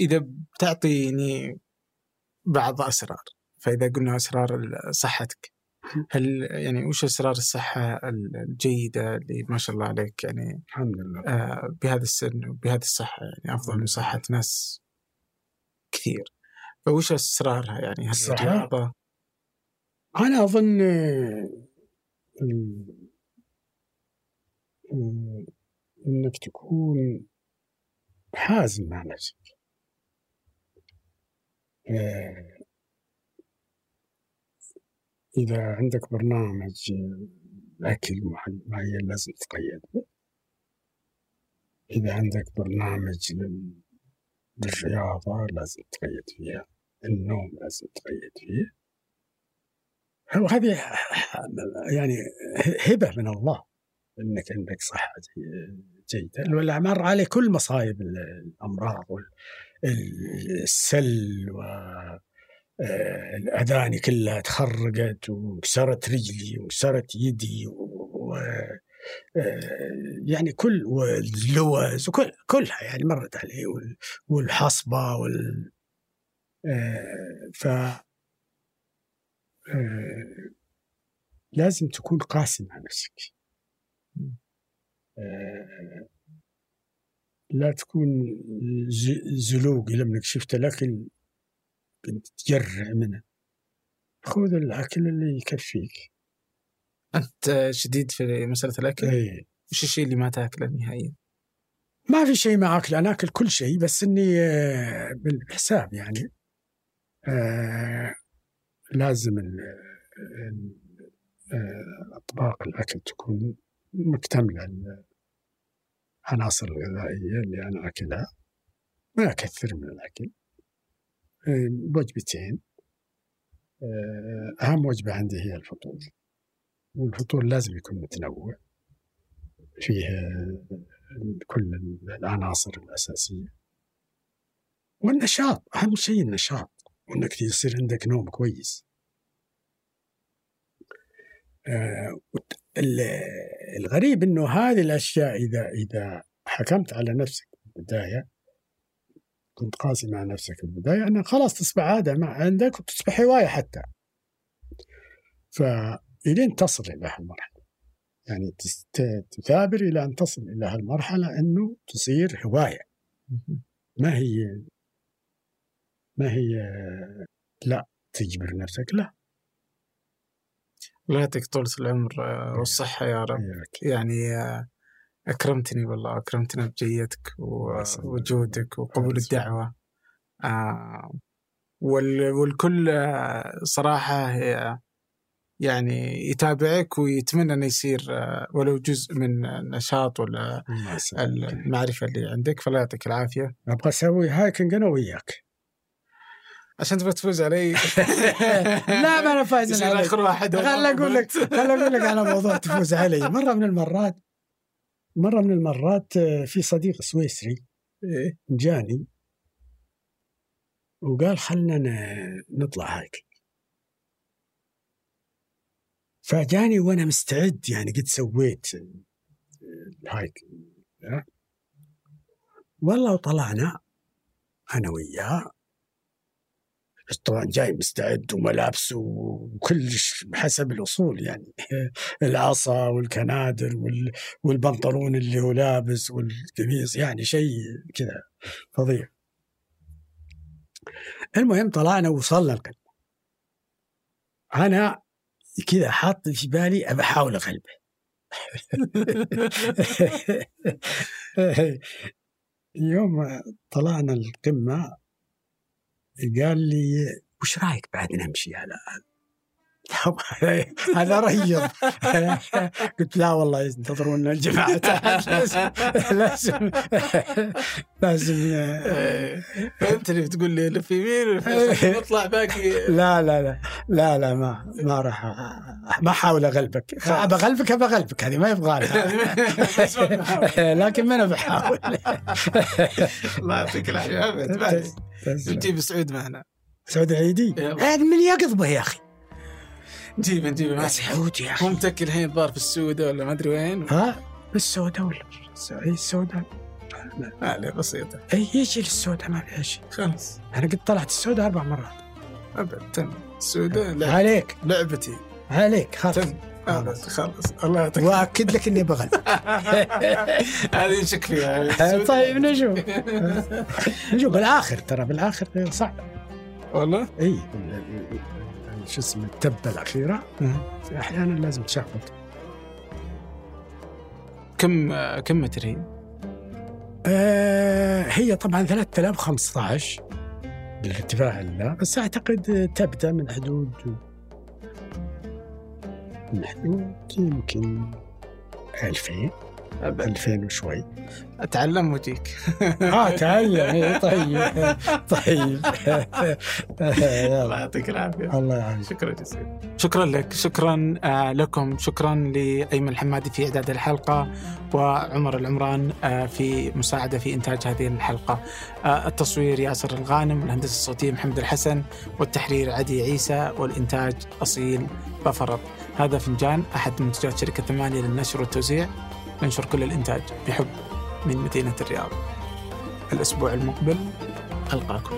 إذا بتعطيني بعض أسرار فإذا قلنا أسرار صحتك هل يعني وش أسرار الصحة الجيدة اللي ما شاء الله عليك يعني الحمد لله. آه بهذا السن وبهذه الصحة يعني أفضل من صحة ناس كثير. فوش أسرارها يعني؟ هل أنا أظن آه، إنك تكون حازم مع نفسك آه، إذا عندك برنامج أكل معين لازم تقيد به إذا عندك برنامج لل- للرياضة لازم تقيد فيها. النوم لازم تقيد فيه. وهذه يعني هبة من الله إنك عندك صحة جيدة. والأعمار عليه كل مصايب الأمراض والسل و آه، الأذاني كلها تخرقت وكسرت رجلي وكسرت يدي و آه، يعني كل واللوز وكل كلها يعني مرت علي وال- والحصبة وال آه، ف لازم تكون قاسي مع نفسك. لا تكون زلوق لما شفت الأكل كنت تجرع منه خذ الأكل اللي يكفيك أنت شديد في مسألة الأكل إيه. وش الشيء اللي ما تأكله نهائيا؟ ما في شيء ما أكل أنا أكل كل شيء بس إني آه، بالحساب يعني آه، لازم آه، أطباق الأكل تكون مكتملة العناصر الغذائية اللي أنا أكلها. ما أكثر من الأكل. آه، وجبتين. آه، أهم وجبة عندي هي الفطور. والفطور لازم يكون متنوع. فيه آه، كل العناصر الأساسية. والنشاط أهم شيء النشاط. وإنك يصير عندك نوم كويس. الغريب إنه هذه الأشياء إذا إذا حكمت على نفسك في البداية كنت قاسي مع نفسك في البداية انها خلاص تصبح عادة مع عندك وتصبح هواية حتى. فإلين تصل إلى هالمرحلة. يعني تثابر إلى أن تصل إلى هالمرحلة إنه تصير هواية. ما هي ما هي لا تجبر نفسك لا. الله يعطيك طولة العمر آه، والصحة يا رب. يعني آه، أكرمتني والله أكرمتنا بجيتك و- الله يسلمك. وجودك وقبول. الدعوة آه، وال- والكل صراحة يعني يتابعك ويتمنى أنه يصير ولو جزء من النشاط ولا. المعرفة اللي عندك فالله يعطيك العافية أبغى أسوي هايكنج أنا وياك عشان تبغى تفوز علي. لا ما أنا فايز. عليك. آخر واحد خل أقول لك خل أقول لك على موضوع تفوز علي. مرة من المرات مرة من المرات آه، في صديق سويسري إيه. جاني وقال خلنا نطلع hiking فجاني وأنا مستعد يعني قد سويت ال hiking ها؟ والله وطلعنا أنا وياه. طبعا جاي مستعد وملابسه وكل حسب الأصول يعني. العصا والكنادر وال- والبنطلون اللي هو لابس والقميص يعني شيء كذا فظيع. المهم طلعنا وصلنا القمه أنا كذا حاط في بالي ابى أحاول أغلبه. يوم طلعنا القمة قال لي وش رأيك بعد نمشي على هذا ريض. قلت لا والله ينتظرون الجماعة. لازم لازم لازم انت اللي بتقول لي لف يمين نطلع باقي. لا لا لا لا لا ما ما راح ما احاول أغلبك. ابى أغلبك ابى أغلبك. هذه ما يبغى لكن ما أنا بحاول. الله يعطيك العافية ابد نجيب سعود معنا. سعود العيدي هذا من يقضبه يا أخي. نجيبه نجيبه سعود يا أخي. متكل الحين الظاهر في السوداء ولا ما أدري وين؟ ها؟ بالسوداء ولا أي السوداء عليه بسيطة. أي يجي للسوداء ما فيها شيء خلاص. أنا قد طلعت السوداء أربع مرات. أبد تم. السوداء لعب- عليك. لعبتي. عليك خلاص. تم. خلاص خلاص. الله يعطيك وأكد لك إني بغل. هذه نشك فيها. طيب نشوف. نشوف بالآخر ترى بالآخر صعب. والله؟ إي. شو اسمه التبة الأخيرة أحيانا لازم تشخبط. كم كم متر هي؟ آه هي طبعا 3015 بالارتفاع لا بس أعتقد تبدأ من حدود من حدود يمكن 2000 أبد 2000 وشوي. أتعلم وجيك آه تعلم إيه، طيب. طيب. الله يعطيك العافية. الله يعافيك. شكرا جزيلا. شكرا لك. شكرا آه، لكم. شكرا لأيمن الحمادي في إعداد الحلقة وعمر العمران آه، في مساعدة في إنتاج هذه الحلقة. آه، التصوير ياسر الغانم الهندسة الصوتية محمد الحسن والتحرير عدي عيسى والإنتاج أصيل بفرض هذا فنجان أحد منتجات شركة ثمانية للنشر والتوزيع. ننشر كل الإنتاج بحب من مدينة الرياض. الأسبوع المقبل ألقاكم.